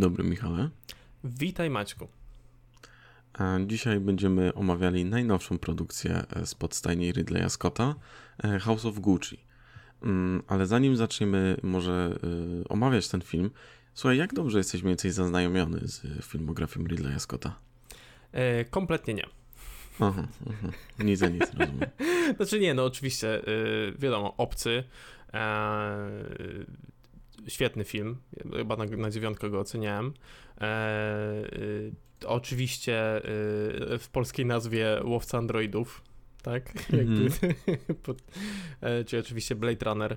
Dzień dobry, Michale. Witaj, Maćku. Dzisiaj będziemy omawiali najnowszą produkcję e, z podstajni Ridleya Scotta, e, House of Gucci. Mm, ale zanim zaczniemy może e, omawiać ten film, słuchaj, jak dobrze jesteś mniej więcej zaznajomiony z filmografią Ridleya Scotta? E, kompletnie nie. Aha, aha. Nic za nic, rozumiem. Znaczy nie, no oczywiście, wiadomo, Obcy, świetny film, chyba na, na dziewiątkę go oceniałem. Yy, oczywiście yy, w polskiej nazwie Łowca Androidów, tak? Mm -hmm. czyli oczywiście Blade Runner.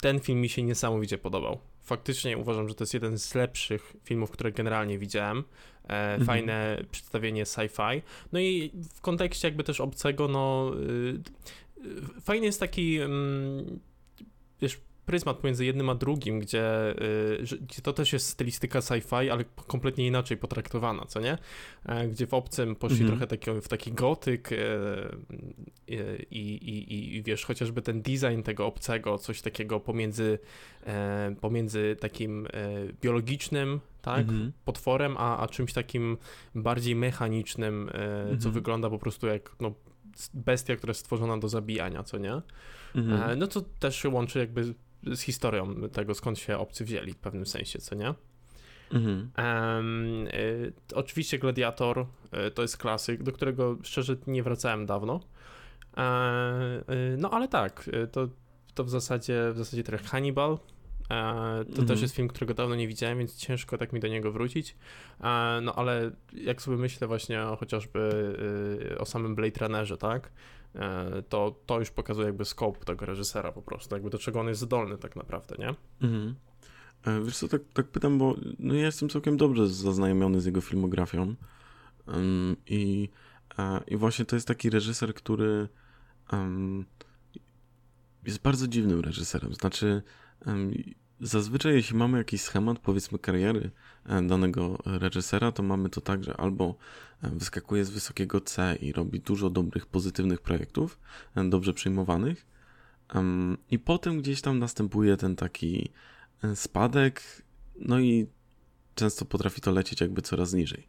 ten film mi się niesamowicie podobał faktycznie uważam, że to jest jeden z lepszych filmów, które generalnie widziałem. E, mhm. Fajne przedstawienie sci-fi. No i w kontekście jakby też obcego, no y, y, fajny jest taki, mm, wiesz, pryzmat pomiędzy jednym a drugim, gdzie, y, gdzie to też jest stylistyka sci-fi, ale kompletnie inaczej potraktowana, co nie? E, gdzie w obcym poszli mhm. trochę taki, w taki gotyk e, i, i, i wiesz, chociażby ten design tego obcego, coś takiego pomiędzy, e, pomiędzy takim biologicznym, tak, mhm. potworem, a, a czymś takim bardziej mechanicznym, mhm. co wygląda po prostu jak no, bestia, która jest stworzona do zabijania, co nie? Mhm. No to też się łączy jakby z historią tego, skąd się obcy wzięli w pewnym sensie, co nie? Mhm. Um, y, oczywiście Gladiator y, to jest klasyk, do którego szczerze nie wracałem dawno. E, y, no ale tak, to, to w zasadzie w zasadzie trochę Hannibal. E, to mhm. też jest film, którego dawno nie widziałem, więc ciężko tak mi do niego wrócić. E, no ale jak sobie myślę właśnie o, chociażby o samym Blade Runnerze, tak? E, to, to już pokazuje jakby scope tego reżysera po prostu, jakby do czego on jest zdolny tak naprawdę, nie? Mhm. E, wiesz co, tak, tak pytam, bo no ja jestem całkiem dobrze zaznajomiony z jego filmografią um, i, uh, i właśnie to jest taki reżyser, który um, jest bardzo dziwnym reżyserem, znaczy um, Zazwyczaj, jeśli mamy jakiś schemat, powiedzmy, kariery e, danego reżysera, to mamy to tak, że albo e, wyskakuje z wysokiego C i robi dużo dobrych, pozytywnych projektów, e, dobrze przyjmowanych, i potem gdzieś tam następuje ten taki spadek, no i często potrafi to lecieć jakby coraz niżej.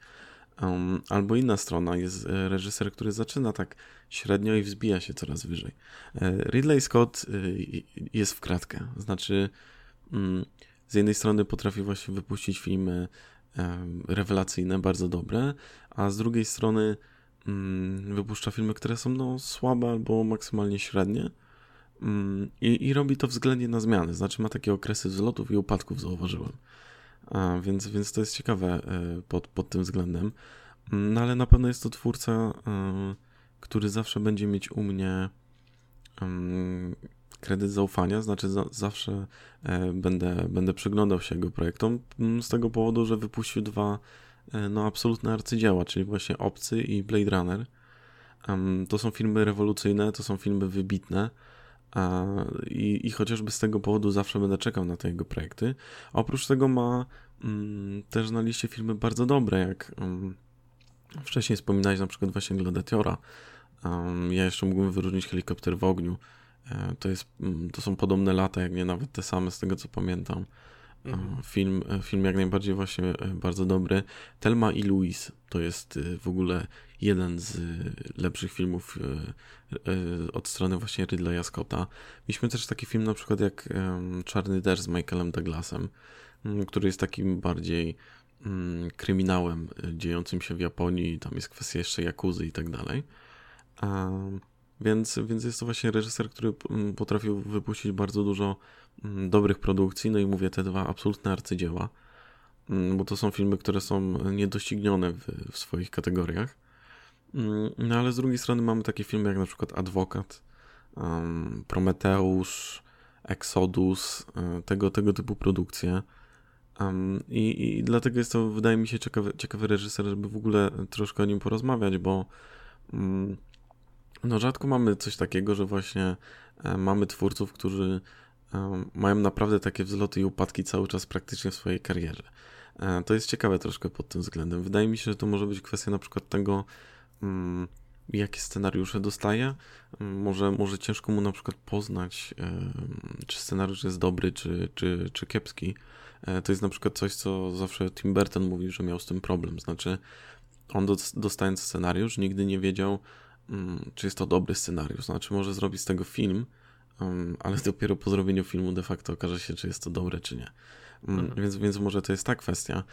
Albo inna strona jest reżyser, który zaczyna tak średnio i wzbija się coraz wyżej. Ridley Scott jest w kratkę, znaczy z jednej strony potrafi właśnie wypuścić filmy rewelacyjne, bardzo dobre, a z drugiej strony mm, wypuszcza filmy, które są no, słabe albo maksymalnie średnie mm, i, i robi to względnie na zmiany, znaczy ma takie okresy wzlotów i upadków, zauważyłem. A, więc, więc to jest ciekawe e, pod, pod tym względem. No ale na pewno jest to twórca, który zawsze będzie mieć u mnie kredyt zaufania, znaczy za, zawsze e, będę, będę przyglądał się jego projektom z tego powodu, że wypuścił dwa e, no, absolutne arcydzieła, czyli właśnie Obcy i Blade Runner. Um, to są filmy rewolucyjne, to są filmy wybitne a, i, i chociażby z tego powodu zawsze będę czekał na te jego projekty. Oprócz tego ma um, też na liście filmy bardzo dobre, jak um, wcześniej wspominałeś na przykład właśnie Gladiatora. ja jeszcze mógłbym wyróżnić Helikopter w ogniu, to, jest, mm, to są podobne lata, jak nie nawet te same, z tego co pamiętam. E, mhm. Film, e, film jak najbardziej właśnie bardzo dobry. Telma i Louise to jest w ogóle jeden z lepszych filmów od strony właśnie Ridleya Scotta. Mieliśmy też taki film na przykład jak Czarny Deszcz z Michaelem Douglasem, mm, który jest takim bardziej mm, kryminałem dziejącym się w Japonii. Tam jest kwestia jeszcze jakuzy i tak dalej. Więc, więc jest to właśnie reżyser, który mm, potrafił wypuścić bardzo dużo mm, dobrych produkcji. No i mówię, te dwa absolutne arcydzieła, mm, bo to są filmy, które są niedoścignione w, w swoich kategoriach. No ale z drugiej strony mamy takie filmy jak na przykład Adwokat, um, Prometeusz, Exodus, tego, tego typu produkcje. Um, i, I dlatego jest to, wydaje mi się, ciekawy, ciekawy reżyser, żeby w ogóle troszkę o nim porozmawiać, bo um, no rzadko mamy coś takiego, że właśnie e, mamy twórców, którzy e, mają naprawdę takie wzloty i upadki cały czas praktycznie w swojej karierze. E, to jest ciekawe troszkę pod tym względem. Wydaje mi się, że to może być kwestia na przykład tego, mm, jakie scenariusze dostaje. Może, może ciężko mu na przykład poznać, czy scenariusz jest dobry, czy, czy, czy kiepski. To jest na przykład coś, co zawsze Tim Burton mówił, że miał z tym problem. Znaczy, on dostając scenariusz, nigdy nie wiedział, mm, czy jest to dobry scenariusz. Znaczy, może zrobić z tego film, ale dopiero po zrobieniu filmu de facto okaże się, czy jest to dobre, czy nie. Mm, mhm. Więc, więc może to jest ta kwestia,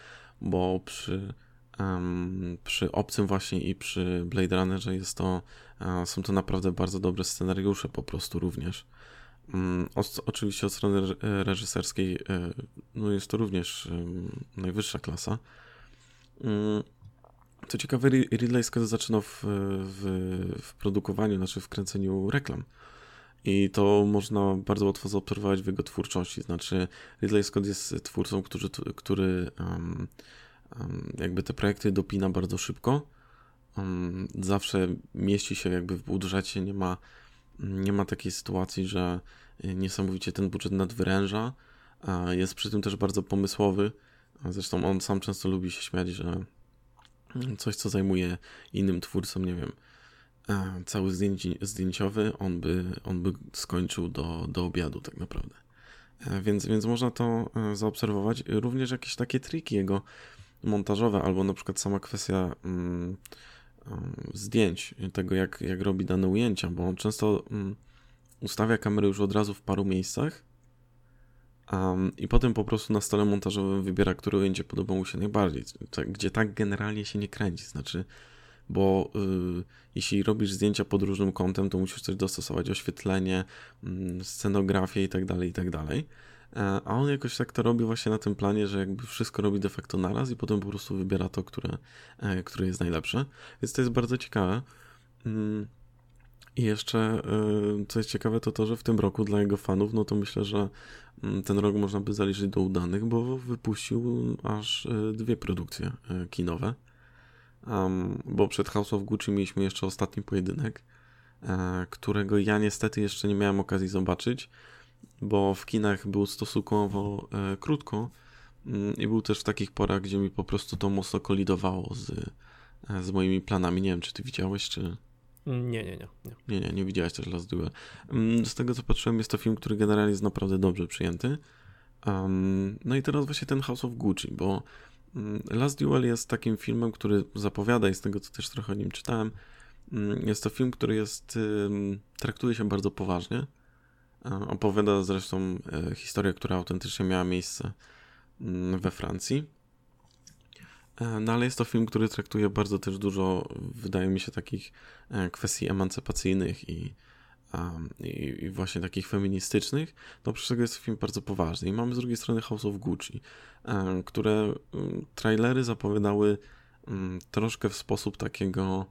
bo przy, um, przy Obcym właśnie i przy Blade Runnerze jest to, uh, są to naprawdę bardzo dobre scenariusze po prostu również. Um, oczywiście od strony reżyserskiej e, no jest to również um, najwyższa klasa. Co ciekawe, Ridley Scott zaczynał w, w, w produkowaniu, znaczy w kręceniu reklam. I to można bardzo łatwo zaobserwować w jego twórczości. Znaczy, Ridley Scott jest twórcą, który, który um, um, jakby te projekty dopina bardzo szybko. Um, zawsze mieści się jakby w budżecie, nie ma, nie ma takiej sytuacji, że niesamowicie ten budżet nadwyręża. Jest przy tym też bardzo pomysłowy. Zresztą on sam często lubi się śmiać, że coś, co zajmuje innym twórcom, nie wiem, cały zdjęci, zdjęciowy, on by, on by skończył do, do obiadu tak naprawdę. E, więc, więc można to e, zaobserwować. Również jakieś takie triki jego montażowe, albo na przykład sama kwestia mm, zdjęć, tego jak, jak robi dane ujęcia, bo on często mm, ustawia kamerę już od razu w paru miejscach um, i potem po prostu na stole montażowym wybiera, które ujęcie podoba mu się najbardziej, gdzie tak generalnie się nie kręci. Znaczy, bo y, jeśli robisz zdjęcia pod różnym kątem, to musisz coś dostosować, oświetlenie, y, scenografię i tak dalej, i tak. E, a on jakoś tak to robi właśnie na tym planie, że jakby wszystko robi de facto naraz i potem po prostu wybiera to, które, e, które jest najlepsze. Więc to jest bardzo ciekawe. Mm, I jeszcze y, co jest ciekawe, to to, że w tym roku dla jego fanów, no to myślę, że mm, ten rok można by zaliczyć do udanych, bo wypuścił aż y, dwie produkcje y, kinowe. Um, bo przed House of Gucci mieliśmy jeszcze ostatni pojedynek, e, którego ja niestety jeszcze nie miałem okazji zobaczyć, bo w kinach był stosunkowo e, krótko mm, i był też w takich porach, gdzie mi po prostu to mocno kolidowało z, e, z moimi planami. Nie wiem, czy ty widziałeś, czy... Nie, nie, nie. Nie, nie, nie, nie widziałeś też Last Duel. Mm, z tego, co patrzyłem, jest to film, który generalnie jest naprawdę dobrze przyjęty. Um, no i teraz właśnie ten House of Gucci, bo Mm, Last Duel jest takim filmem, który zapowiada i z tego co też trochę o nim czytałem, mm, jest to film, który jest, traktuje się bardzo poważnie. Opowiada zresztą e, historię, która autentycznie miała miejsce we Francji. E, no ale jest to film, który traktuje bardzo też dużo, wydaje mi się, takich e, kwestii emancypacyjnych i i, i, właśnie takich feministycznych, to oprócz tego jest film bardzo poważny. I mamy z drugiej strony House of Gucci, które trailery zapowiadały troszkę w sposób takiego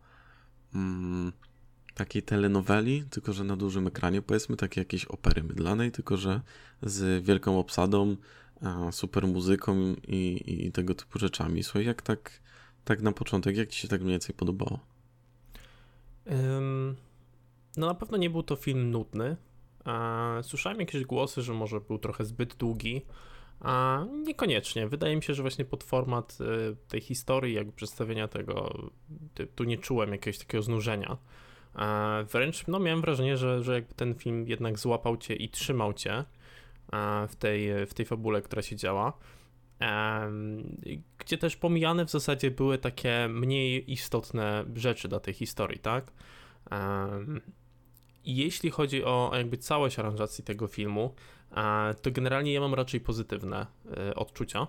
takiej telenoweli, tylko że na dużym ekranie, powiedzmy takiej jakiejś opery mydlanej, tylko że z wielką obsadą, super muzyką i, i tego typu rzeczami. Słuchaj, jak tak, tak na początek, jak ci się tak mniej więcej podobało? Um no na pewno nie był to film nudny. Słyszałem jakieś głosy, że może był trochę zbyt długi. A niekoniecznie. Wydaje mi się, że właśnie pod format y, tej historii, jakby przedstawienia tego, tu nie czułem jakiegoś takiego znużenia. Wręcz no, miałem wrażenie, że, że jakby ten film jednak złapał cię i trzymał cię w tej, w tej fabule, która się działa. Gdzie też pomijane w zasadzie były takie mniej istotne rzeczy dla tej historii, tak? jeśli chodzi o jakby całość aranżacji tego filmu, to generalnie ja mam raczej pozytywne e, odczucia.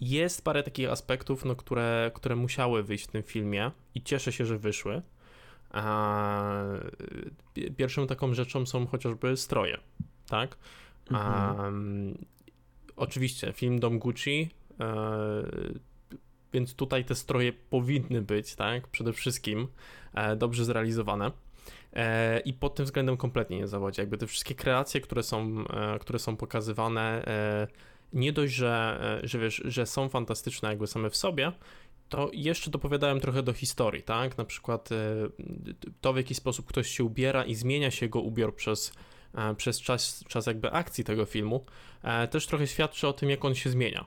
Jest parę takich aspektów, no, które, które musiały wyjść w tym filmie i cieszę się, że wyszły. Pierwszą taką rzeczą są chociażby stroje, tak? Mhm. oczywiście film Dom Gucci e, więc tutaj te stroje powinny być, tak, przede wszystkim e, dobrze zrealizowane. E, I pod tym względem kompletnie nie zawodzi. Jakby te wszystkie kreacje, które są, które są pokazywane, nie dość, że, że wiesz, że są fantastyczne jakby same w sobie, to jeszcze dopowiadałem trochę do historii, tak? Na przykład to, w jaki sposób ktoś się ubiera i zmienia się jego ubiór przez, przez czas, czas jakby akcji tego filmu, też trochę świadczy o tym, jak on się zmienia.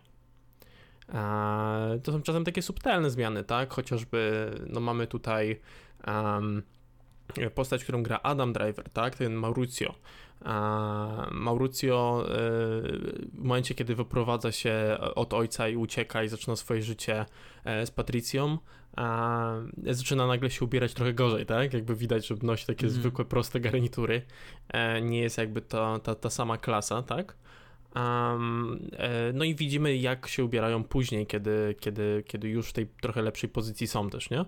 To są czasem takie subtelne zmiany, tak? Chociażby, no mamy tutaj um, postać, którą gra Adam Driver, tak? Ten Mauricio. Mauricio e, w momencie, kiedy wyprowadza się od ojca i ucieka i zaczyna swoje życie e, z Patrycją, zaczyna nagle się ubierać trochę gorzej, tak? Jakby widać, że nosi takie mm. zwykłe, proste garnitury. E, nie jest jakby ta, ta, ta sama klasa, tak? Um, no i widzimy, jak się ubierają później, kiedy, kiedy, kiedy już w tej trochę lepszej pozycji są też, nie?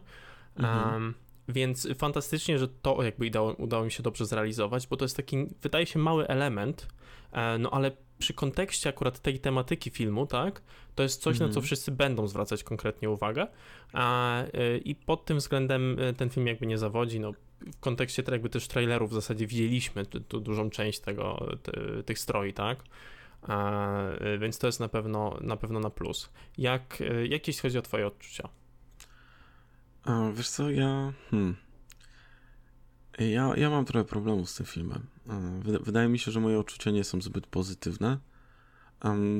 Um, więc fantastycznie, że to jakby udało, udało mi się dobrze zrealizować, bo to jest taki, wydaje się, mały element, e, no ale przy kontekście akurat tej tematyki filmu, tak, to jest coś, mm. na co mhm. wszyscy będą zwracać konkretnie uwagę. A, e, I pod tym względem e, ten film jakby nie zawodzi. No, w kontekście jakby też trailerów w zasadzie widzieliśmy tu, tu dużą część tego, ty, tych stroi, tak. A, więc to jest na pewno na pewno na plus. Jak, jak jeśli chodzi o twoje odczucia? A, wiesz co, ja... Hmm. Ja, ja mam trochę problemu z tym filmem. Wydaje mi się, że moje odczucia nie są zbyt pozytywne.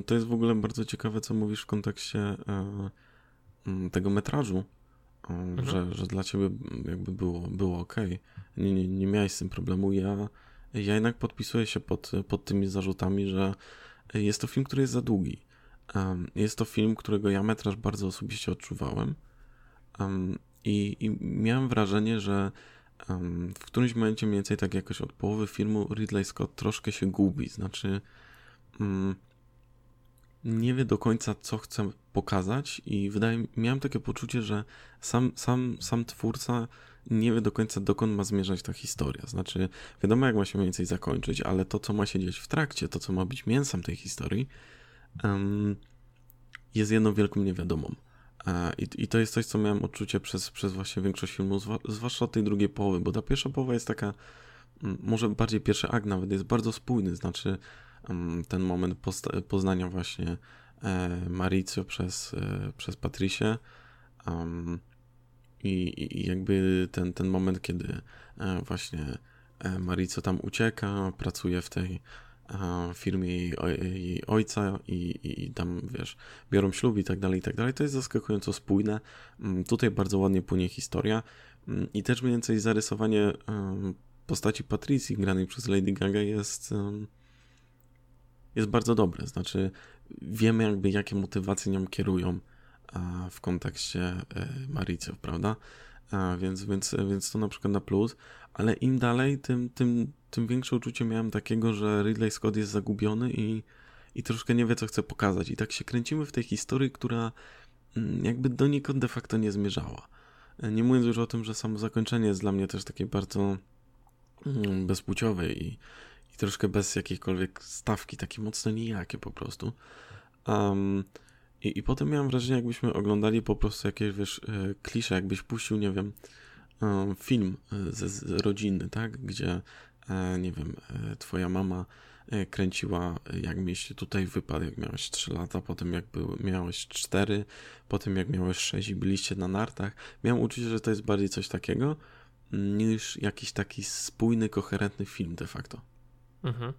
To jest w ogóle bardzo ciekawe, co mówisz w kontekście e, tego metrażu, mhm. że, że dla ciebie jakby było, było ok. Nie, nie, nie miałeś z tym problemu. Ja, ja jednak podpisuję się pod, pod tymi zarzutami, że jest to film, który jest za długi. Jest to film, którego ja metraż bardzo osobiście odczuwałem. I, I, miałem wrażenie, że um, w którymś momencie, mniej więcej tak jakoś od połowy filmu, Ridley Scott troszkę się gubi. Znaczy, um, nie wie do końca, co chce pokazać, i wydaje miałem takie poczucie, że sam, sam, sam twórca nie wie do końca, dokąd ma zmierzać ta historia. Znaczy, wiadomo, jak ma się mniej więcej zakończyć, ale to, co ma się dziać w trakcie, to, co ma być mięsem tej historii, um, jest jedną wielką niewiadomą. I, I to jest coś, co miałem odczucie przez, przez właśnie większość filmu, zwłaszcza tej drugiej połowy, bo ta pierwsza połowa jest taka, mm, może bardziej pierwszy akt nawet jest bardzo spójny, znaczy mm, ten moment poznania właśnie e, Maricio przez, e, przez Patricię i, i jakby ten, ten moment, kiedy e, właśnie Marico tam ucieka, pracuje w tej firmie jej, jej ojca i, i, tam, wiesz, biorą ślub i tak dalej, i tak dalej. To jest zaskakująco spójne. Mm, tutaj bardzo ładnie płynie historia mm, i też mniej więcej zarysowanie postaci Patricji granej przez Lady Gaga jest jest bardzo dobre. Znaczy wiemy jakby jakie motywacje nią kierują w kontekście e, Mariców, prawda? Więc, więc, więc to na przykład na plus, ale im dalej, tym, tym tym większe uczucie miałem takiego, że Ridley Scott jest zagubiony i, i troszkę nie wie, co chce pokazać. I tak się kręcimy w tej historii, która mm, jakby donikąd de facto nie zmierzała. Nie mówiąc już o tym, że samo zakończenie jest dla mnie też takie bardzo mm, bezpłciowe i, i troszkę bez jakiejkolwiek stawki, takie mocno nijakie po prostu. Um, i, I potem miałem wrażenie, jakbyśmy oglądali po prostu jakieś, wiesz, e, klisze, jakbyś puścił, nie wiem, film e, ze, z rodziny, tak, gdzie E, nie wiem, e, twoja mama e, kręciła, jak mieliście tutaj wypadł, jak miałeś 3 lata, potem jak był, miałeś 4, potem jak miałeś 6 i byliście na nartach. Miałem uczucie, że to jest bardziej coś takiego niż jakiś taki spójny, koherentny film de facto. Mhm.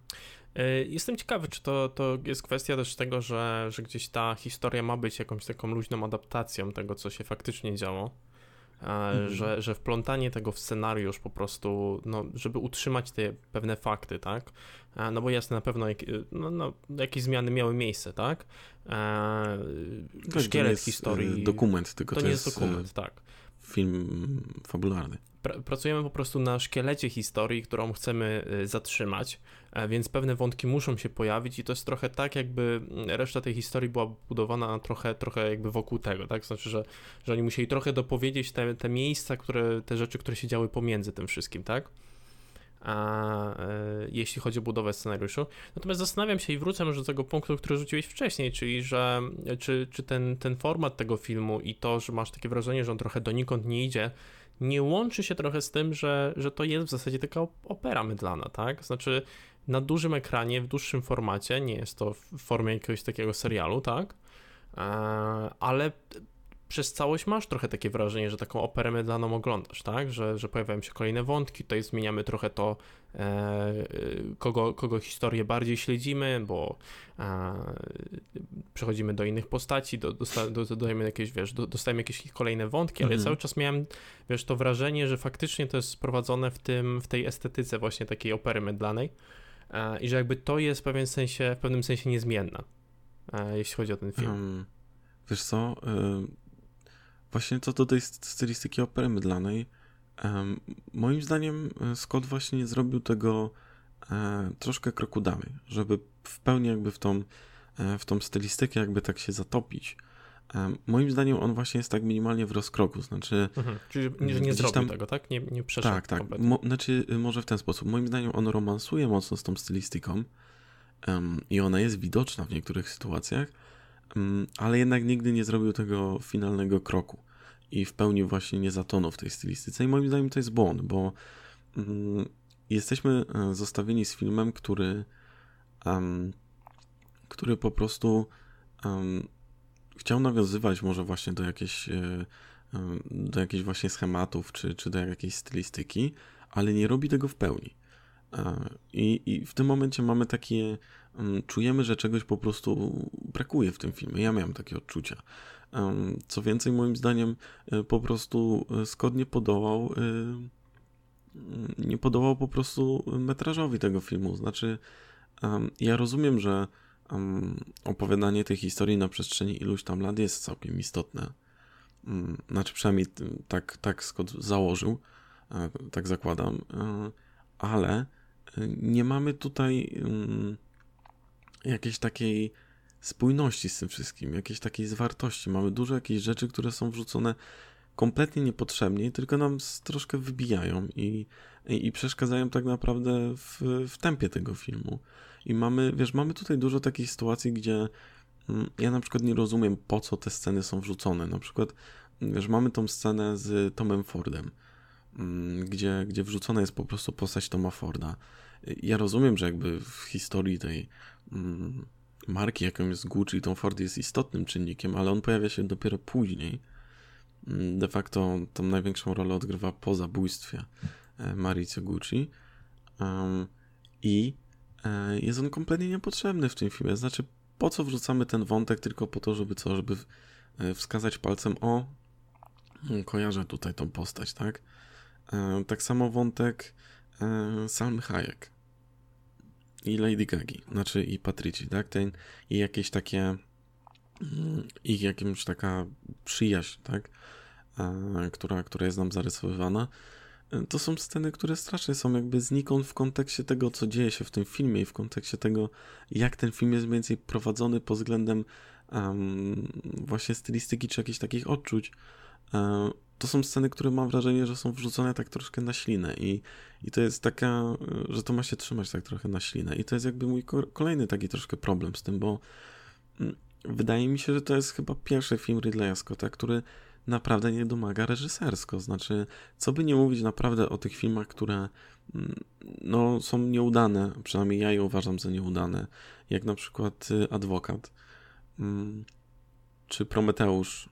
Jestem ciekawy, czy to, to jest kwestia też tego, że, że gdzieś ta historia ma być jakąś taką luźną adaptacją tego, co się faktycznie działo mhm. że, że wplątanie tego w scenariusz po prostu, no, żeby utrzymać te pewne fakty, tak? No bo jasne, na pewno jak, no, no, jakieś zmiany miały miejsce, tak? E, szkielet historii. Dokument, tylko to, to nie jest, jest dokument, e, tak. Film fabularny pracujemy po prostu na szkielecie historii, którą chcemy y, zatrzymać, e, więc pewne wątki muszą się pojawić i to jest trochę tak, jakby reszta tej historii była budowana trochę, trochę jakby wokół tego, tak? Znaczy, że, że oni musieli trochę dopowiedzieć te, te miejsca, które, te rzeczy, które się działy pomiędzy tym wszystkim, tak? A, e, jeśli chodzi o budowę scenariuszu. Natomiast zastanawiam się i wrócę może do tego punktu, który rzuciłeś wcześniej, czyli że czy, czy ten, ten format tego filmu i to, że masz takie wrażenie, że on trochę donikąd nie idzie, nie łączy się trochę z tym, że, że to jest w zasadzie taka opera mydlana, tak? Znaczy na dużym ekranie, w dłuższym formacie, nie jest to w formie jakiegoś takiego serialu, tak? E, ale przez całość masz trochę takie wrażenie, że taką operę mydlaną oglądasz, tak? Że, że pojawiają się kolejne wątki, tutaj zmieniamy trochę to, kogo, kogo historię bardziej śledzimy, bo przechodzimy do innych postaci, do, do, dodajemy jakieś, wiesz, do, dostajemy jakieś kolejne wątki, ale mhm. cały czas miałem, wiesz, to wrażenie, że faktycznie to jest sprowadzone w tym, w tej estetyce właśnie takiej opery mydlanej i że jakby to jest w pewnym sensie, w pewnym sensie niezmienna, jeśli chodzi o ten film. Um, wiesz co, właśnie co do tej stylistyki opery mydlanej, moim zdaniem e, Scott właśnie zrobił tego e, troszkę kroku dalej, żeby w pełni jakby w tą, e, w tą stylistykę jakby tak się zatopić. Moim zdaniem on właśnie jest tak minimalnie w rozkroku, znaczy... Mhm, czyli nie, nie zrobił tam... tego, tak? Nie, nie przeszedł Tak, tak. Mo, znaczy może w ten sposób. Moim zdaniem on romansuje mocno z tą stylistyką um, i ona jest widoczna w niektórych sytuacjach, ale jednak nigdy nie zrobił tego finalnego kroku i w pełni właśnie nie zatonął w tej stylistyce. I moim zdaniem to jest błąd, bo mm, jesteśmy e, zostawieni z filmem, który, um, który po prostu um, chciał nawiązywać może właśnie do jakiejś, e, do jakichś właśnie schematów, czy, czy do jakiejś stylistyki, ale nie robi tego w pełni. E, I, I w tym momencie mamy takie, czujemy, że czegoś po prostu brakuje w tym filmie. Ja miałem takie odczucia. Co więcej, moim zdaniem, e, po prostu e, Scott nie podołał, e, nie podołał po prostu metrażowi tego filmu. Znaczy, ja rozumiem, że opowiadanie tej historii na przestrzeni iluś tam lat jest całkiem istotne. Mm, znaczy, przynajmniej tak, tak Scott założył, tak zakładam, ale nie mamy tutaj mm, jakiejś takiej spójności z tym wszystkim, jakiejś takiej zwartości. Mamy dużo jakichś rzeczy, które są wrzucone kompletnie niepotrzebnie, tylko nam troszkę wybijają i, i, i przeszkadzają tak naprawdę w, w tempie tego filmu. I mamy, wiesz, mamy tutaj dużo takich sytuacji, gdzie mm, ja na przykład nie rozumiem, po co te sceny są wrzucone. Na przykład, wiesz, mamy tą scenę z Tomem Fordem, mm, gdzie, gdzie wrzucona jest po prostu postać Toma Forda. Ja rozumiem, że jakby w historii tej marki, jaką jest Gucci, Tom Ford jest istotnym czynnikiem, ale on pojawia się dopiero później. Mm, de facto tą największą rolę odgrywa po zabójstwie e, Marice Gucci. I e, jest on kompletnie niepotrzebny w tym filmie. Znaczy, po co wrzucamy ten wątek tylko po to, żeby co, żeby e, wskazać palcem, o, mm, kojarzę tutaj tą postać, tak? Tak samo wątek Salmy Hayek i Lady Gagi, znaczy i Patrycji? Ten, I jakieś takie mm, ich jakimś taka przyjaźń, tak? Która, która jest nam zarysowywana. E, to są sceny, które strasznie są jakby znikąd w kontekście tego, co dzieje się w tym filmie i w kontekście tego, jak ten film jest mniej więcej prowadzony pod względem um, właśnie stylistyki czy jakichś takich odczuć. E, to są sceny, które mam wrażenie, że są wrzucone tak troszkę na ślinę i, i to jest taka, że to ma się trzymać tak trochę na ślinę. I to jest jakby mój kolejny taki troszkę problem z tym, bo mm, wydaje mi się, że to jest chyba pierwszy film Ridleya Scotta, który naprawdę nie domaga reżysersko, znaczy, co by nie mówić naprawdę o tych filmach, które mm, no, są nieudane, przynajmniej ja je uważam za nieudane, jak na przykład y, Adwokat mm, czy Prometeusz,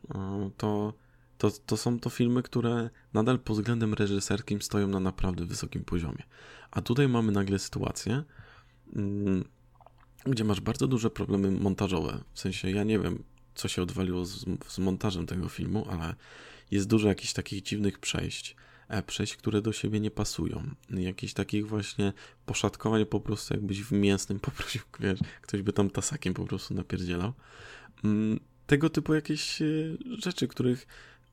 to to, to są to filmy, które nadal pod względem reżyserskim stoją na naprawdę wysokim poziomie. A tutaj mamy nagle sytuację, mm, gdzie masz bardzo duże problemy montażowe. W sensie, ja nie wiem, co się odwaliło z, z montażem tego filmu, ale jest dużo jakichś takich dziwnych przejść. E, przejść, które do siebie nie pasują. Jakichś takich właśnie poszatkowań po prostu jakbyś w mięsnym poprosił, wiesz, ktoś by tam tasakiem po prostu napierdzielał. Mm, tego typu jakieś e, rzeczy, których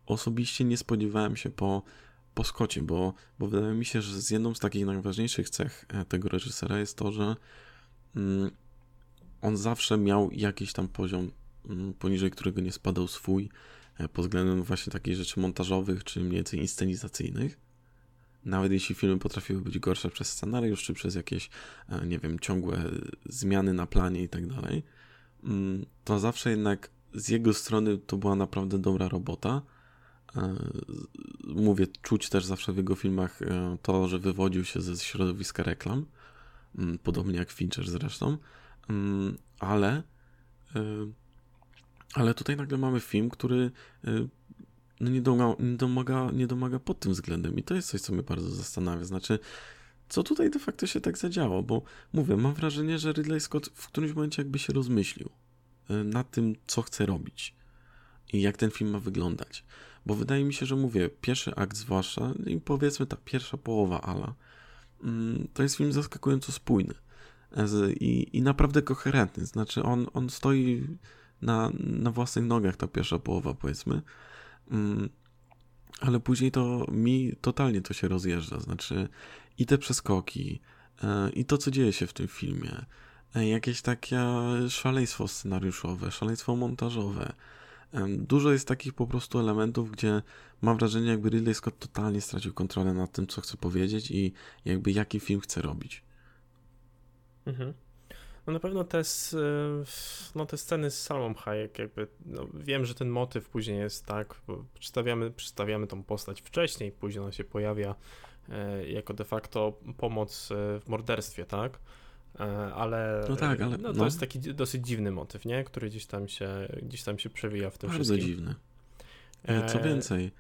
osobiście nie spodziewałem się po, po Skocie, bo, bo wydaje mi się, że z jedną z takich najważniejszych cech e, tego reżysera jest to, że mm, on zawsze miał jakiś tam poziom, mm, poniżej którego nie spadał swój, e, pod względem właśnie takich rzeczy montażowych, czy mniej więcej inscenizacyjnych. Nawet jeśli filmy potrafiły być gorsze przez scenariusz, czy przez jakieś, e, nie wiem, ciągłe zmiany na planie i tak dalej, mm, to zawsze jednak z jego strony to była naprawdę dobra robota mówię, czuć też zawsze w jego filmach e, to, że wywodził się ze środowiska reklam, mm, podobnie jak Fincher zresztą, mm, ale e, ale tutaj nagle mamy film, który no nie, domaga, nie, domaga, nie domaga pod tym względem i to jest coś, co mnie bardzo zastanawia. Znaczy, co tutaj de facto się tak zadziało, bo mówię, mam wrażenie, że Ridley Scott w którymś momencie jakby się rozmyślił nad tym, co chce robić i jak ten film ma wyglądać. Bo wydaje mi się, że mówię, pierwszy akt zwłaszcza i powiedzmy ta pierwsza połowa Ala, mm, to jest film zaskakująco spójny i, i naprawdę koherentny. Znaczy on, on stoi na, na własnych nogach, ta pierwsza połowa powiedzmy. Mm, ale później to mi totalnie to się rozjeżdża. Znaczy i te przeskoki, e, i to, co dzieje się w tym filmie, e, jakieś takie szaleństwo scenariuszowe, szaleństwo montażowe. E, dużo jest takich po prostu elementów, gdzie mam wrażenie, jakby Ridley Scott totalnie stracił kontrolę nad tym, co chce powiedzieć i jakby jaki film chce robić. Mhm. No na pewno te, no te sceny z Salmą Hayek, jakby, no wiem, że ten motyw później jest tak, przedstawiamy, przedstawiamy tą postać wcześniej, później ona się pojawia e, jako de facto pomoc e, w morderstwie, tak? E, ale, no tak, ale no to no. jest taki dosyć dziwny motyw, nie? Który gdzieś tam się, gdzieś tam się przewija w tym Bardzo wszystkim. dziwny. Co więcej,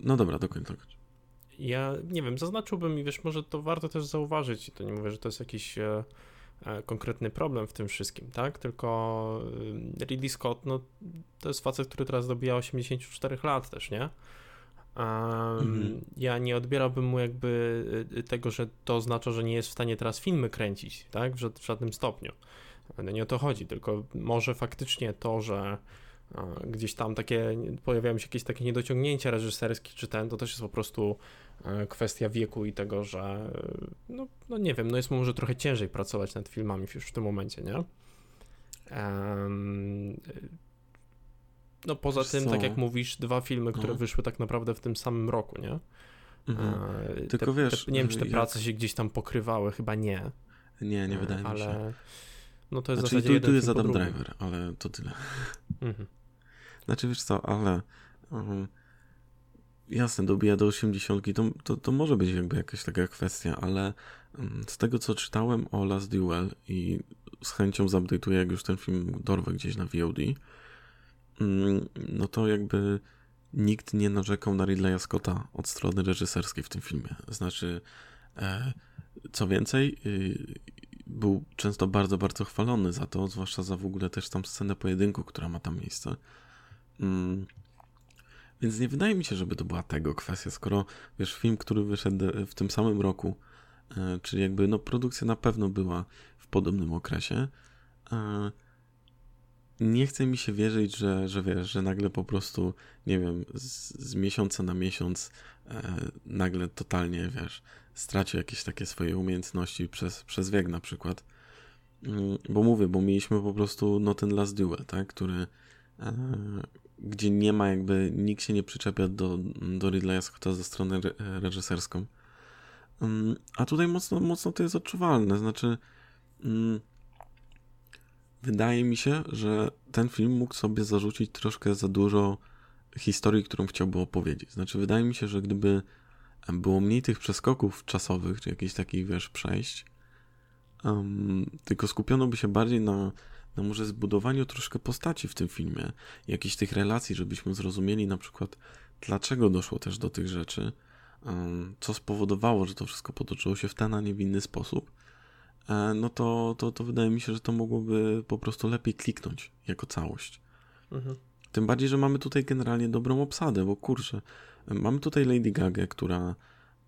no dobra, dokończ, dokończ. Ja nie wiem, zaznaczyłbym i wiesz, może to warto też zauważyć i to nie mówię, że to jest jakiś e, e, konkretny problem w tym wszystkim, tak? Tylko e, Ridley Scott, no to jest facet, który teraz dobija 84 lat też, nie? Mhm. Ja nie odbierałbym mu jakby e, tego, że to oznacza, że nie jest w stanie teraz filmy kręcić, tak? W, w żadnym stopniu. No nie o to chodzi, tylko może faktycznie to, że gdzieś tam takie, pojawiają się jakieś takie niedociągnięcia reżyserskie czy ten, to też jest po prostu e, kwestia wieku i tego, że no, no nie wiem, no jest mu może trochę ciężej pracować nad filmami już w tym momencie, nie? Um, no poza Wiesz tym, tak co? tak jak mówisz, dwa filmy, które no. wyszły tak naprawdę w tym samym roku, nie? Mhm. E, Tylko te, wiesz, te, nie wiem, czy te jak... prace się gdzieś tam pokrywały, chyba nie. Nie, nie wydaje ale... mi się. No to jest znaczy, tu, tu jest Adam Driver, ale to tyle. Mhm. Znaczy, wiesz co, ale um, jasne, dobija do 80, to, to, to może być jakby jakaś taka kwestia, ale um, z tego, co czytałem o Last Duel i z chęcią zupdate'uję, jak już ten film dorwę gdzieś na VOD, no to jakby nikt nie narzekał na Ridleya Scotta od strony reżyserskiej w tym filmie. Znaczy, e, co więcej, y, był często bardzo, bardzo chwalony za to, zwłaszcza za w ogóle też tam scenę pojedynku, która ma tam miejsce. Mm. Więc nie wydaje mi się, żeby to była tego kwestia, skoro wiesz, film, który wyszedł w tym samym roku, e, czyli jakby no produkcja na pewno była w podobnym okresie. Nie chce mi się wierzyć, że, że wiesz, że nagle po prostu, nie wiem, z, z miesiąca na miesiąc e, nagle totalnie, wiesz, stracił jakieś takie swoje umiejętności przez, przez wiek na przykład. Mm, bo mówię, bo mieliśmy po prostu no ten Last Duel, tak, który e, gdzie nie ma jakby, nikt się nie przyczepia do, do Ridleya Scotta ze strony re, reżyserską. Um, a tutaj mocno, mocno to jest odczuwalne, znaczy um, wydaje mi się, że ten film mógł sobie zarzucić troszkę za dużo historii, którą chciałby opowiedzieć. Znaczy wydaje mi się, że gdyby było mniej tych przeskoków czasowych, czy jakichś takich, wiesz, przejść, um, tylko skupiono by się bardziej na na może zbudowaniu troszkę postaci w tym filmie, jakichś tych relacji, żebyśmy zrozumieli na przykład, dlaczego doszło też do tych rzeczy, co spowodowało, że to wszystko potoczyło się w ten, a nie w inny sposób, no to, to, to wydaje mi się, że to mogłoby po prostu lepiej kliknąć jako całość. Mhm. Tym bardziej, że mamy tutaj generalnie dobrą obsadę, bo kurczę, mamy tutaj Lady Gaga, która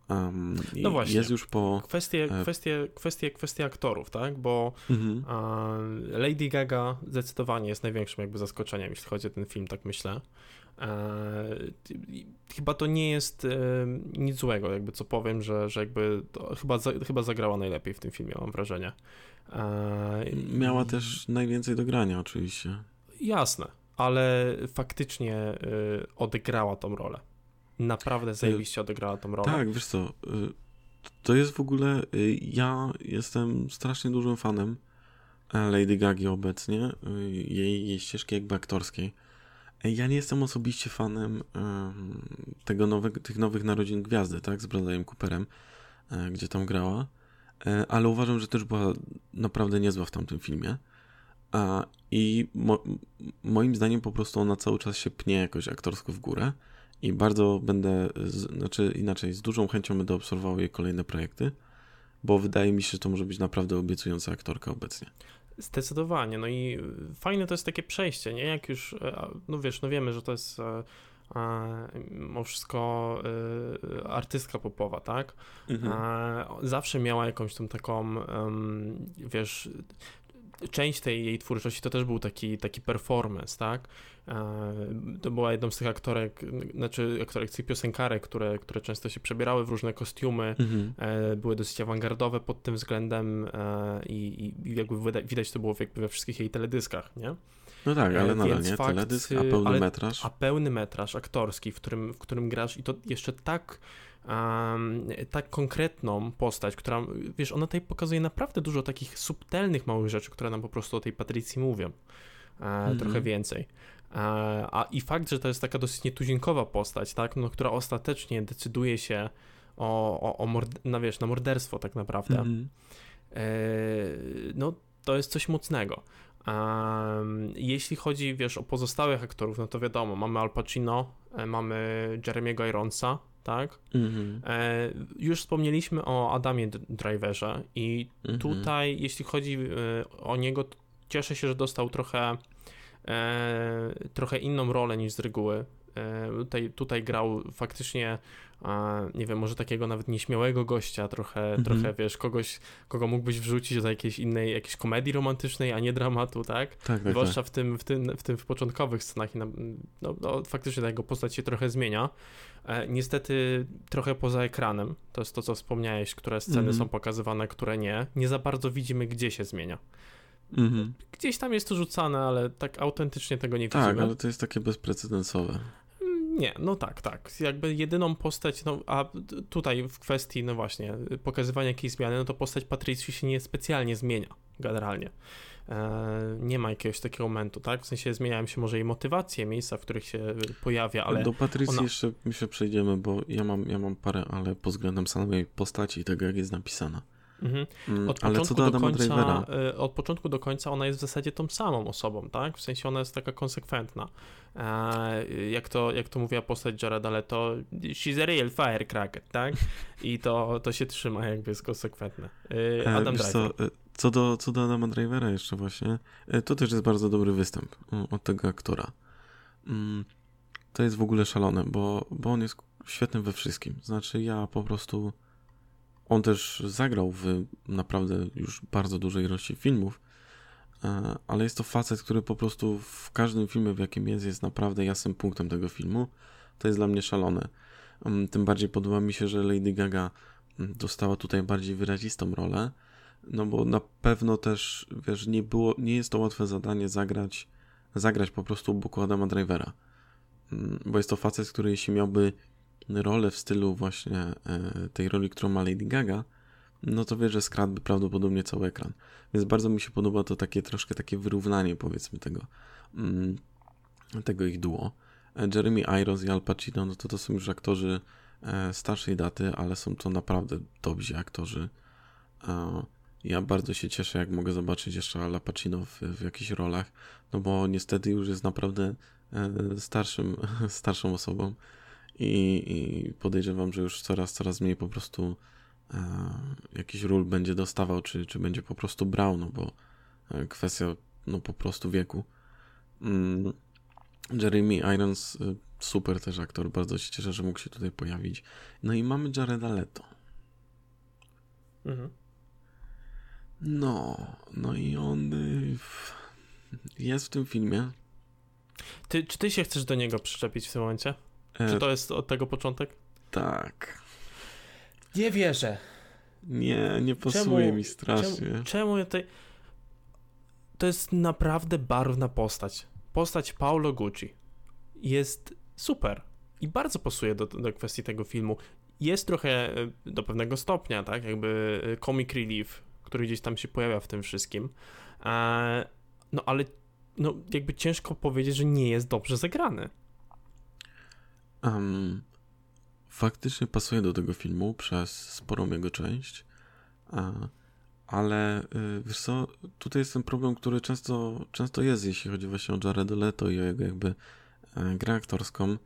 Um, no właśnie. Jest już po. Kwestie, e, kwestie, kwestie, kwestie aktorów, tak? Bo mhm. Lady Gaga zdecydowanie jest największym jakby zaskoczeniem, jeśli chodzi o ten film, tak myślę. E, chyba to nie jest e, nic złego, jakby co powiem, że, że jakby chyba, za, chyba zagrała najlepiej w tym filmie, mam wrażenie. Miała też najwięcej do grania, oczywiście. Jasne, ale faktycznie odegrała tą rolę naprawdę zajebiście odegrała tą rolę. Tak, wiesz co, y, to jest w ogóle, y, ja jestem strasznie dużym fanem e, Lady Gagi obecnie, y, jej, jej ścieżki jakby aktorskiej. E, ja nie jestem osobiście fanem tego nowego, tych nowych narodzin gwiazdy, tak, z Bradleyem Cooperem, e, gdzie tam grała, ale uważam, że też była naprawdę niezła w tamtym filmie. I mo moim zdaniem po prostu ona cały czas się pnie jakoś aktorsko w górę i bardzo będę, znaczy inaczej, z dużą chęcią będę obserwował jej kolejne projekty. bo wydaje mi się, że to może być naprawdę obiecująca aktorka obecnie. Zdecydowanie, no i fajne to jest takie przejście, nie? Jak już, e, no wiesz, no wiemy, że to jest e, mimo wszystko artystka popowa, tak? Mhm. Zawsze miała jakąś tą taką, wiesz, część tej jej twórczości to też był taki, taki performance, tak? To była jedną z tych aktorek, znaczy aktorek, tych piosenkarek, które, które często się przebierały w różne kostiumy, mhm. E, były dosyć awangardowe pod tym względem e, i, i jakby widać to było jakby we wszystkich jej teledyskach, nie? No tak, ale e, nadal nie, fakt, teledysk, a pełny ale, metraż. A pełny metraż aktorski, w którym, w którym grasz i to jeszcze tak um, tak konkretną postać, która, wiesz, ona tutaj pokazuje naprawdę dużo takich subtelnych małych rzeczy, które nam po prostu o tej Patrycji mówią. E, -hmm. Trochę więcej. E, a i fakt, że to jest taka dosyć nietuzinkowa postać, tak, no, która ostatecznie decyduje się o, o, o mord- no, wiesz, na morderstwo tak naprawdę, mm -hmm. e, no to jest coś mocnego. Um, jeśli chodzi, wiesz, o pozostałych aktorów, no to wiadomo, mamy Al Pacino, e, mamy Jeremiego Ironsa, tak? Mm-hmm. E, już wspomnieliśmy o Adamie Driverze i mm-hmm. tutaj, jeśli chodzi e, o niego, cieszę się, że dostał trochę, e, trochę inną rolę niż z reguły. E, tutaj, tutaj grał faktycznie nie wiem, może takiego nawet nieśmiałego gościa, trochę, mhm. trochę wiesz, kogoś, kogo mógłbyś wrzucić do jakiejś innej, jakiejś komedii romantycznej, a nie dramatu, tak? Tak, tak Zwłaszcza tak. W, tym, w, tym, w tym w początkowych scenach no, no, faktycznie ta jego postać się trochę zmienia. E, niestety trochę poza ekranem, to jest to, co wspomniałeś, które sceny mhm. są pokazywane, które nie. Nie za bardzo widzimy, gdzie się zmienia. Mhm. Gdzieś tam jest to rzucane, ale tak autentycznie tego nie tak, widzimy. Tak, ale to jest takie bezprecedensowe. Nie, no tak, tak. Jakby jedyną postać, no a tutaj w kwestii, no właśnie, pokazywania jakiejś zmiany, no to postać Patrycji się nie specjalnie zmienia generalnie. E, nie ma jakiegoś takiego momentu, tak? W sensie zmieniają się może jej motywacje, miejsca, w których się pojawia, ale... Do Patrycji ona... jeszcze myślę przejdziemy, bo ja mam, ja mam parę, ale pod względem samej postaci i tego, jak jest napisana. Mhm. Mm, od, początku do, do końca, e, od początku do końca ona jest w zasadzie tą samą osobą, tak? W sensie ona jest taka konsekwentna. E, jak, to, jak to mówiła postać Jareda Leto, she's a real firecracker, tak? I to, to się trzyma, jakby jest konsekwentne. E, Adam Driver. Co, co, do, co do Adama Drivera jeszcze właśnie, to też jest bardzo dobry występ od tego aktora. Mm, to jest w ogóle szalone, bo, bo on jest świetny we wszystkim. Znaczy ja po prostu on też zagrał w naprawdę już bardzo dużej ilości filmów, e, ale jest to facet, który po prostu w każdym filmie, w jakim jest, jest naprawdę jasnym punktem tego filmu. To jest dla mnie szalone. Mm, tym bardziej podoba mi się, że Lady Gaga mm, dostała tutaj bardziej wyrazistą rolę, no bo na pewno też, wiesz, nie było, nie jest to łatwe zadanie zagrać, zagrać po prostu boku Adama Drivera. Mm, bo jest to facet, który jeśli miałby rolę w stylu właśnie e, tej roli, którą ma Lady Gaga, no to wie, że skradłby prawdopodobnie cały ekran. Więc bardzo mi się podoba to takie troszkę takie wyrównanie powiedzmy tego, mm, tego ich duo. E, Jeremy Irons i Al Pacino, no to to są już aktorzy e, starszej daty, ale są to naprawdę dobrzy aktorzy. Ja bardzo się cieszę, jak mogę zobaczyć jeszcze Al Pacino w, w jakichś rolach, no bo niestety już jest naprawdę starszym, starszą osobą i, i podejrzewam, że już coraz, coraz mniej po prostu e, jakiś ról będzie dostawał, czy, czy będzie po prostu brał, no bo e, kwestia no po prostu wieku. Mm, Jeremy Irons, e, super też aktor, bardzo się cieszę, że mógł się tutaj pojawić. No i mamy Jareda Leto. Mhm. No, no i on y, jest w tym filmie. Ty, czy ty się chcesz do niego przyczepić w tym momencie? Czy e, to jest od tego początek? Tak. Nie wierzę. Nie, nie pasuje czemu, mi strasznie. Czemu, czemu ja tutaj... To jest naprawdę barwna postać. Postać Paulo Gucci. Jest super. I bardzo pasuje do, do kwestii tego filmu. Jest trochę e, do pewnego stopnia, tak? Jakby e, comic relief, który gdzieś tam się pojawia w tym wszystkim. No ale no, jakby ciężko powiedzieć, że nie jest dobrze zagrany. Um, faktycznie pasuje do tego filmu przez sporą jego część, ale y, wiesz co, tutaj jest ten problem, który często, często jest, jeśli chodzi właśnie o Jared Leto i o jego jakby e, grę aktorską.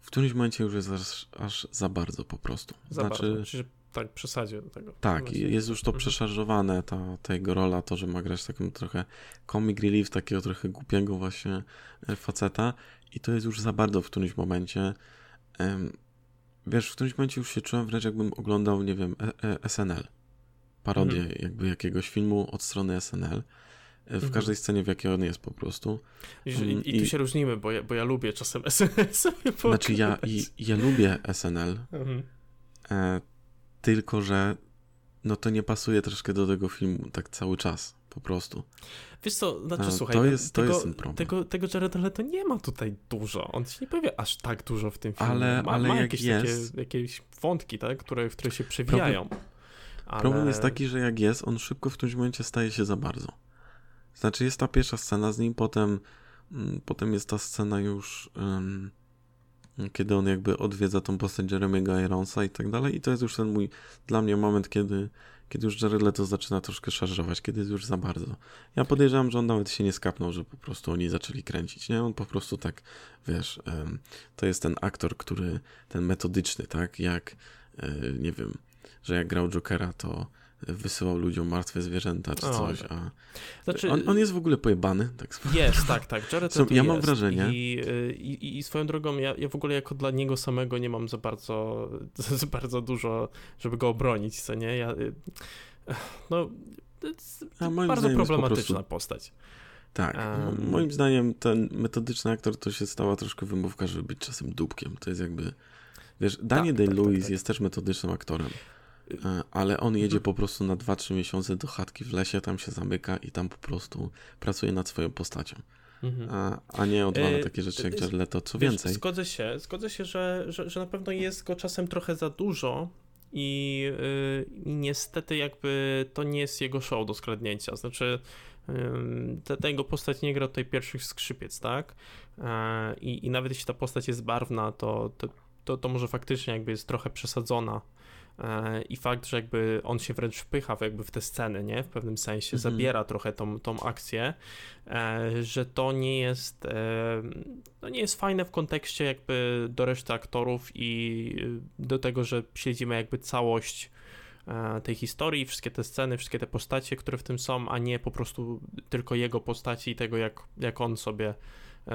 W którymś momencie już jest aż, aż za bardzo po prostu. Za znaczy, bardzo. Tak przesadził do tego. Tak, jest już to mhm. przeszarżowane, ta, ta jego rola, to, że ma grać taką trochę comic relief, takiego trochę głupiego właśnie e, faceta i to jest już za bardzo w którymś momencie. Wiesz, w którymś momencie już się czułem wręcz jakbym oglądał, nie wiem, e, e, SNL. Parodię mhm. jakby jakiegoś filmu od strony SNL w mhm. każdej scenie, w jakiej on jest po prostu. I, mm, i, i tu się różnimy, bo ja, bo ja lubię czasem SNL sobie Znaczy ja, i, ja lubię SNL, mhm. Tylko że no to nie pasuje troszkę do tego filmu tak cały czas, po prostu. Wiesz co, znaczy A, słuchaj, to jest, tego, to jest ten problem. Tego, tego Jareda Leto nie ma tutaj dużo, on się nie pojawia aż tak dużo w tym filmie. Ale, ma, ale ma jak jakieś jest... Takie, jakieś wątki, tak, które, które się przewijają. Problem, ale... problem jest taki, że jak jest, on szybko w którymś momencie staje się za bardzo. Znaczy jest ta pierwsza scena z nim, potem, mm, potem jest ta scena już, um, kiedy on jakby odwiedza tą postać Jeremy'ego Ironsa i tak dalej i to jest już ten mój, dla mnie moment, kiedy, kiedy już Jared Leto zaczyna troszkę szarżować, kiedy jest już za bardzo. Ja podejrzewam, że on nawet się nie skapnął, że po prostu oni zaczęli kręcić, nie? On po prostu tak, wiesz, to jest ten aktor, który, ten metodyczny, tak? Jak, e, nie wiem, że jak grał Jokera, to wysyłał ludziom martwe zwierzęta czy coś, a znaczy, on, on, jest w ogóle pojebany, tak Jest, tak, tak. Jared so, Ja mam wrażenie. I, i, I, swoją drogą, ja, ja w ogóle jako dla niego samego nie mam za bardzo, za bardzo dużo, żeby go obronić, co nie? Ja, no, bardzo problematyczna po postać. Tak, um, moim zdaniem ten metodyczny aktor to się stała troszkę wymówka, żeby być czasem dupkiem. To jest jakby, wiesz, Daniel tak, Day-Lewis tak, tak, tak, jest też metodycznym aktorem. E, ale on jedzie po prostu na 2-3 miesiące do chatki w lesie, tam się zamyka i tam po prostu pracuje nad swoją postacią. Mhm. A, a nie odwala e, takie rzeczy jak Jared Leto, co wiesz, więcej. Zgodzę się, zgodzę się, że, że, że na pewno jest go czasem trochę za dużo i, yy, i niestety jakby to nie jest jego show do skradnięcia, znaczy yy, ta, jego postać nie gra tutaj pierwszych skrzypiec, tak? Yy, I nawet jeśli ta postać jest barwna, to, to, to, to może faktycznie jakby jest trochę przesadzona E, i fakt, że jakby on się wręcz wpycha w jakby w te sceny, nie? W pewnym sensie, mhm. zabiera trochę tą, tą akcję, e, że to nie jest e, no nie jest fajne w kontekście jakby do reszty aktorów i do tego, że śledzimy jakby całość tej historii, wszystkie te sceny, wszystkie te postacie, które w tym są, a nie po prostu tylko jego postaci i tego, jak, jak on sobie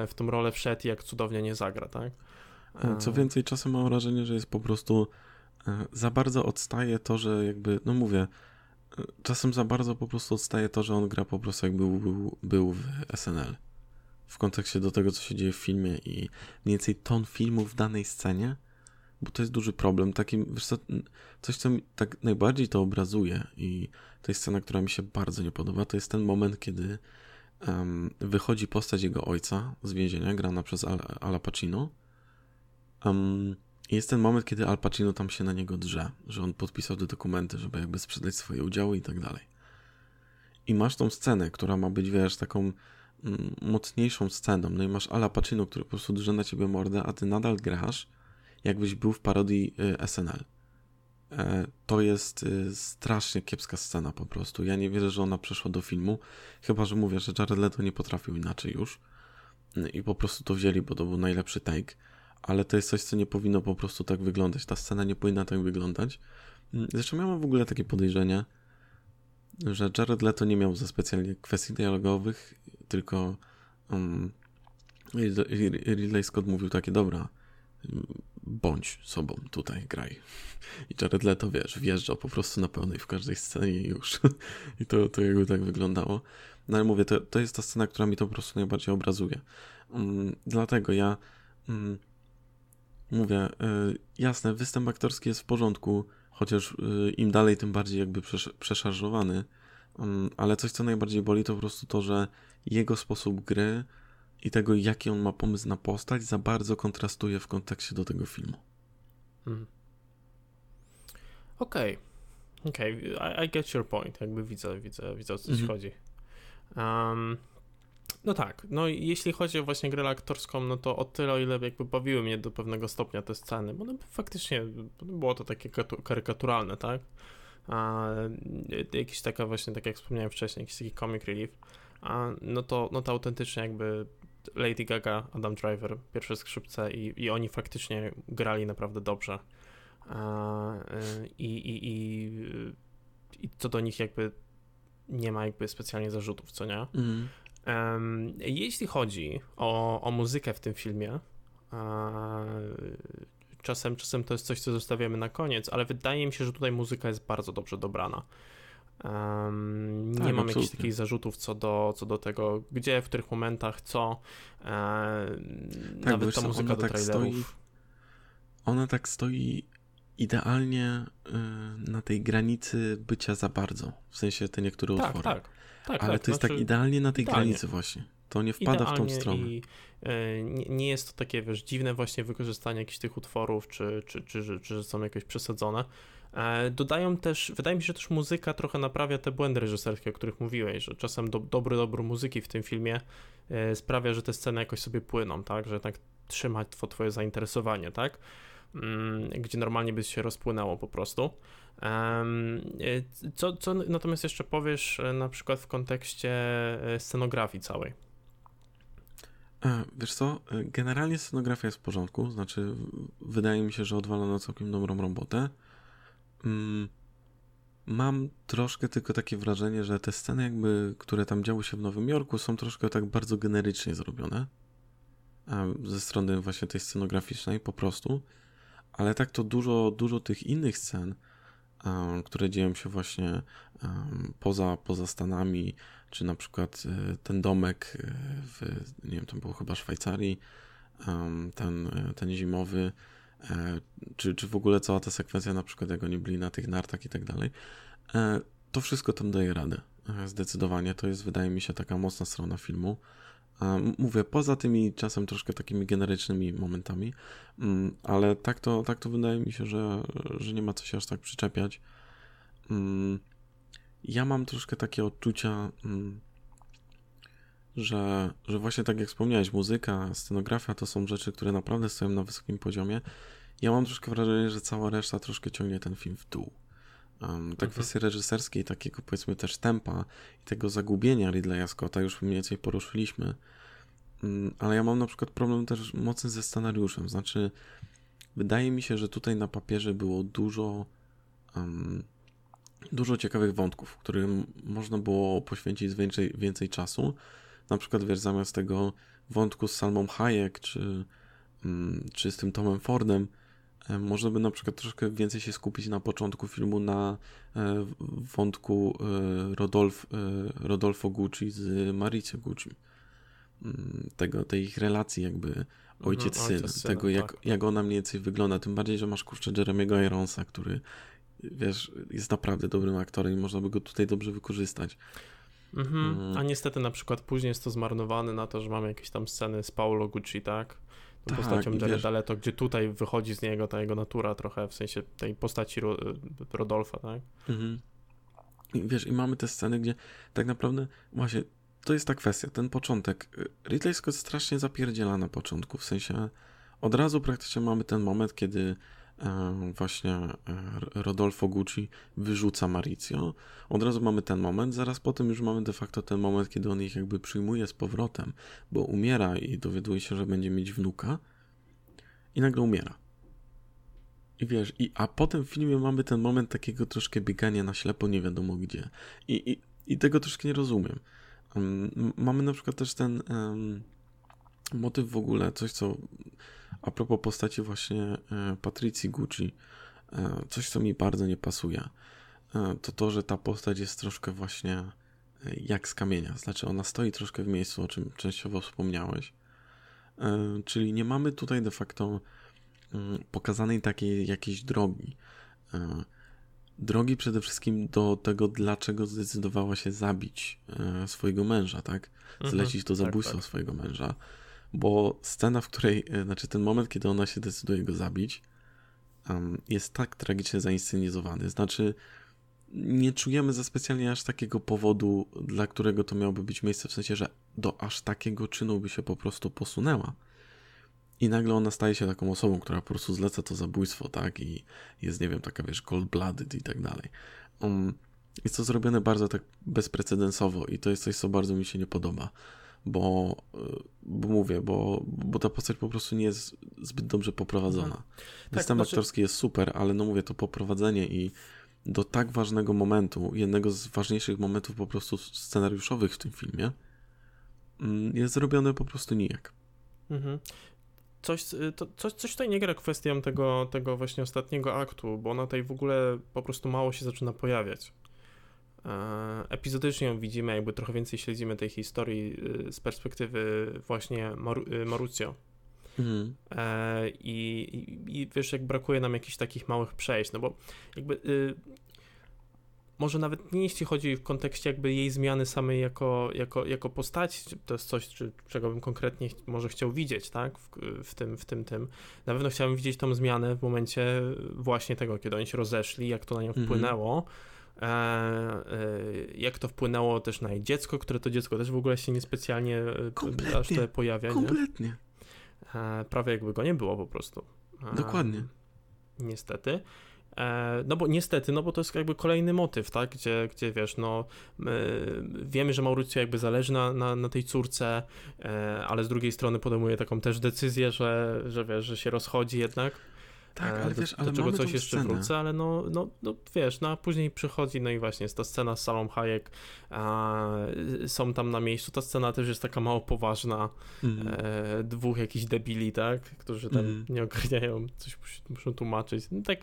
w tą rolę wszedł i jak cudownie nie zagra, tak? Co więcej, czasem mam wrażenie, że jest po prostu E, za bardzo odstaje to, że jakby, no mówię, e, czasem za bardzo po prostu odstaje to, że on gra po prostu jakby był, był w SNL. W kontekście do tego, co się dzieje w filmie i mniej więcej ton filmu w danej scenie, bo to jest duży problem. Takim, wiesz co, coś, co mi tak najbardziej to obrazuje i to jest scena, która mi się bardzo nie podoba, to jest ten moment, kiedy um, wychodzi postać jego ojca z więzienia, grana przez Al, Al Pacino. Um, jest ten moment, kiedy Al Pacino tam się na niego drze, że on podpisał te dokumenty, żeby jakby sprzedać swoje udziały i tak dalej. I masz tą scenę, która ma być, wiesz, taką mm, mocniejszą sceną. No i masz Ala Pacino, który po prostu drze na ciebie mordę, a ty nadal grasz, jakbyś był w parodii y, SNL. E, to jest y, strasznie kiepska scena po prostu. Ja nie wierzę, że ona przeszła do filmu, chyba, że mówię, że Jared Leto nie potrafił inaczej już i po prostu to wzięli, bo to był najlepszy take ale to jest coś, co nie powinno po prostu tak wyglądać. Ta scena nie powinna tak wyglądać. Mm, zresztą ja mam w ogóle takie podejrzenie, że Jared Leto nie miał za specjalnie kwestii dialogowych, tylko um, Ridley Scott mówił takie, dobra, bądź sobą tutaj, graj. I Jared Leto, wiesz, wjeżdżał po prostu na pełnej w każdej scenie już. I to, to jakby tak wyglądało. No ale mówię, to, to jest ta scena, która mi to po prostu najbardziej obrazuje. Um, dlatego ja um, mówię, y, jasne, występ aktorski jest w porządku, chociaż y, im dalej, tym bardziej jakby przeszarżowany, mm, ale coś, co najbardziej boli, to po prostu to, że jego sposób gry i tego, jaki on ma pomysł na postać, za bardzo kontrastuje w kontekście do tego filmu. Hmm. Okej. Okay. Okej, okay. I, I, get your point. Jakby widzę, widzę, widzę o co ci mhm. chodzi. Um, no tak, no jeśli chodzi o właśnie grę aktorską, no to o tyle, o ile jakby bawiły mnie do pewnego stopnia te sceny, bo no, faktycznie było to takie karykaturalne, tak? A, jakiś taka właśnie, tak jak wspomniałem wcześniej, jakiś taki comic relief, a, no to, no to autentycznie jakby Lady Gaga, Adam Driver, pierwsze skrzypce i, i oni faktycznie grali naprawdę dobrze. i, i, i, i co do nich jakby nie ma jakby specjalnie zarzutów, co nie? Mm. Jeśli chodzi o, o muzykę w tym filmie, czasem, czasem to jest coś, co zostawiamy na koniec, ale wydaje mi się, że tutaj muzyka jest bardzo dobrze dobrana. Um, nie tak, mam absolutnie. jakichś takich zarzutów co do, co do tego, gdzie, w których momentach, co. E, tak, nawet ta muzyka do tak trailerów. Stoi, ona tak stoi idealnie y, na tej granicy bycia za bardzo. W sensie te niektóre tak, utwory. Tak, tak. Ale tak, to jest tak znaczy, tak idealnie na tej idealnie. granicy właśnie. To nie wpada idealnie w tą stronę. I, y, nie, jest to takie, wiesz, dziwne właśnie wykorzystanie jakichś tych utworów, czy, czy, czy, czy, czy że są jakoś przesadzone. E, dodają też, wydaje mi się, że też muzyka trochę naprawia te błędy reżyserskie, o których mówiłeś, że czasem do, dobry dobór muzyki w tym filmie e, sprawia, że te sceny jakoś sobie płyną, tak, że tak trzymać twoje zainteresowanie, tak, mm, gdzie normalnie by się rozpłynęło po prostu. E, co, co natomiast jeszcze powiesz na przykład w kontekście scenografii całej? Wiesz co, generalnie scenografia jest w porządku, znaczy wydaje mi się, że odwalono całkiem dobrą robotę. Mm, mam troszkę tylko takie wrażenie, że te sceny jakby, które tam działy się w Nowym Jorku są troszkę tak bardzo generycznie zrobione. Ze strony właśnie tej scenograficznej po prostu. Ale tak to dużo, dużo tych innych scen, które dzieją się właśnie poza, poza Stanami, czy na przykład e, ten domek e, w, nie wiem, to było chyba Szwajcarii, ten, e, ten zimowy, czy, czy w ogóle cała ta sekwencja, na przykład jak oni byli na tych nartach i tak dalej, to wszystko tam daje radę. Zdecydowanie to jest, wydaje mi się, taka mocna strona filmu. Mówię, poza tymi czasem troszkę takimi generycznymi momentami, mm, ale tak to, tak to wydaje mi się, że, że nie ma co się aż tak przyczepiać. Mm, ja mam troszkę takie odczucia, mm, że, że właśnie tak jak wspomniałeś, muzyka, scenografia to są rzeczy, które naprawdę stoją na wysokim poziomie. Ja mam troszkę wrażenie, że cała reszta troszkę ciągnie ten film w dół. Um, te mhm. kwestie reżyserskie i takiego powiedzmy też tempa i tego zagubienia Ridleya Scotta już mniej więcej poruszyliśmy. Um, ale ja mam na przykład problem też mocny ze scenariuszem. Znaczy, wydaje mi się, że tutaj na papierze było dużo um, dużo ciekawych wątków, którym można było poświęcić więcej, więcej czasu, na przykład, wiesz, zamiast tego wątku z Salmą Hayek, czy, mm, czy z tym Tomem Fordem, można by na przykład troszkę więcej się skupić na początku filmu na e, wątku e, Rodolf, Rodolfo Gucci z Maricją Gucci. Mm, tego, tej ich relacji jakby ojciec-syn, mhm, ojciec tego jak, tak. jak ona mniej więcej wygląda, tym bardziej, że masz kurczę Jeremiego Ironsa, który wiesz, jest naprawdę dobrym aktorem i można by go tutaj dobrze wykorzystać. Mhm. Mm. A niestety na przykład później jest to zmarnowane na to, że mamy jakieś tam sceny z Paulo Gucci, tak? Tak, postacią Jared Leto, gdzie tutaj wychodzi z niego ta jego natura trochę, w sensie tej postaci Ro Rodolfa, tak? Mhm. I wiesz, i mamy te sceny, gdzie tak naprawdę właśnie to jest ta kwestia, ten początek. Ridley Scott strasznie zapierdziela na początku, w sensie od razu praktycznie mamy ten moment, kiedy właśnie e, Rodolfo Gucci wyrzuca Mauricio. Od razu mamy ten moment, zaraz potem już mamy de facto ten moment, kiedy on ich jakby przyjmuje z powrotem, bo umiera i dowiaduje się, że będzie mieć wnuka i nagle umiera. I wiesz, i, a potem w filmie mamy ten moment takiego troszkę biegania na ślepo, nie wiadomo gdzie. I, i, i tego troszkę nie rozumiem. Um, mamy na przykład też ten um, motyw w ogóle, coś co a propos postaci właśnie e, Patricji Gucci, e, coś co mi bardzo nie pasuje, e, to to, że ta postać jest troszkę właśnie jak z kamienia. Znaczy ona stoi troszkę w miejscu, o czym częściowo wspomniałeś. Czyli nie mamy tutaj de facto mm, pokazanej takiej jakiejś drogi. Drogi przede wszystkim do tego, dlaczego zdecydowała się zabić swojego męża, tak? Mhm. Zlecić to tak, zabójstwo tak, tak. swojego męża bo scena, w której, e, znaczy ten moment, kiedy ona się decyduje go zabić, um, jest tak tragicznie zainscenizowany. Znaczy, nie czujemy za specjalnie aż takiego powodu, dla którego to miałoby być miejsce, w sensie, że do aż takiego czynu by się po prostu posunęła. I nagle ona staje się taką osobą, która po prostu zleca to zabójstwo, tak? I jest, nie wiem, taka, wiesz, cold-blooded i tak dalej. Um, jest to zrobione bardzo tak bezprecedensowo i to jest coś, co bardzo mi się nie podoba bo, bo mówię, bo, bo ta postać po prostu nie jest zbyt dobrze poprowadzona. Mhm. Tak, System znaczy... aktorski jest super, ale no mówię, to poprowadzenie i do tak ważnego momentu, jednego z ważniejszych momentów po prostu scenariuszowych w tym filmie, mm, jest zrobione po prostu nijak. Mhm. Coś, y, to, coś, coś tutaj nie gra kwestią tego, tego właśnie ostatniego aktu, bo ona tutaj w ogóle po prostu mało się zaczyna pojawiać. E, epizodycznie ją widzimy, jakby trochę więcej śledzimy tej historii y, z perspektywy właśnie Mar y, Marucio. Mhm. E, I, i, I wiesz, jak brakuje nam jakichś takich małych przejść, no bo jakby y, może nawet nie jeśli chodzi w kontekście jakby jej zmiany samej jako, jako, jako postaci, to jest coś, czy, czego bym konkretnie może chciał widzieć, tak, w, w, tym, w tym, tym. Na pewno chciałbym widzieć tą zmianę w momencie właśnie tego, kiedy oni się rozeszli, jak to na nią mhm. wpłynęło, jak to wpłynęło też na jej dziecko, które to dziecko też w ogóle się niespecjalnie e, kompletnie, aż te pojawia. Kompletnie. Nie? Prawie jakby go nie było po prostu. Dokładnie. Niestety. No bo niestety, no bo to jest jakby kolejny motyw, tak, gdzie, gdzie wiesz, no wiemy, że Mauricio jakby zależy na, na, na, tej córce, ale z drugiej strony podejmuje taką też decyzję, że, że wiesz, że się rozchodzi jednak. Tak, ale do, wiesz, ale do czego coś jeszcze scenę. wrócę, ale no, no, no wiesz, no a później przychodzi, no i właśnie jest ta scena z salą Hayek, a, są tam na miejscu, ta scena też jest taka mało poważna, mm. e, dwóch jakichś debili, tak, którzy tam mm. nie ogarniają, coś muszą tłumaczyć, no tak,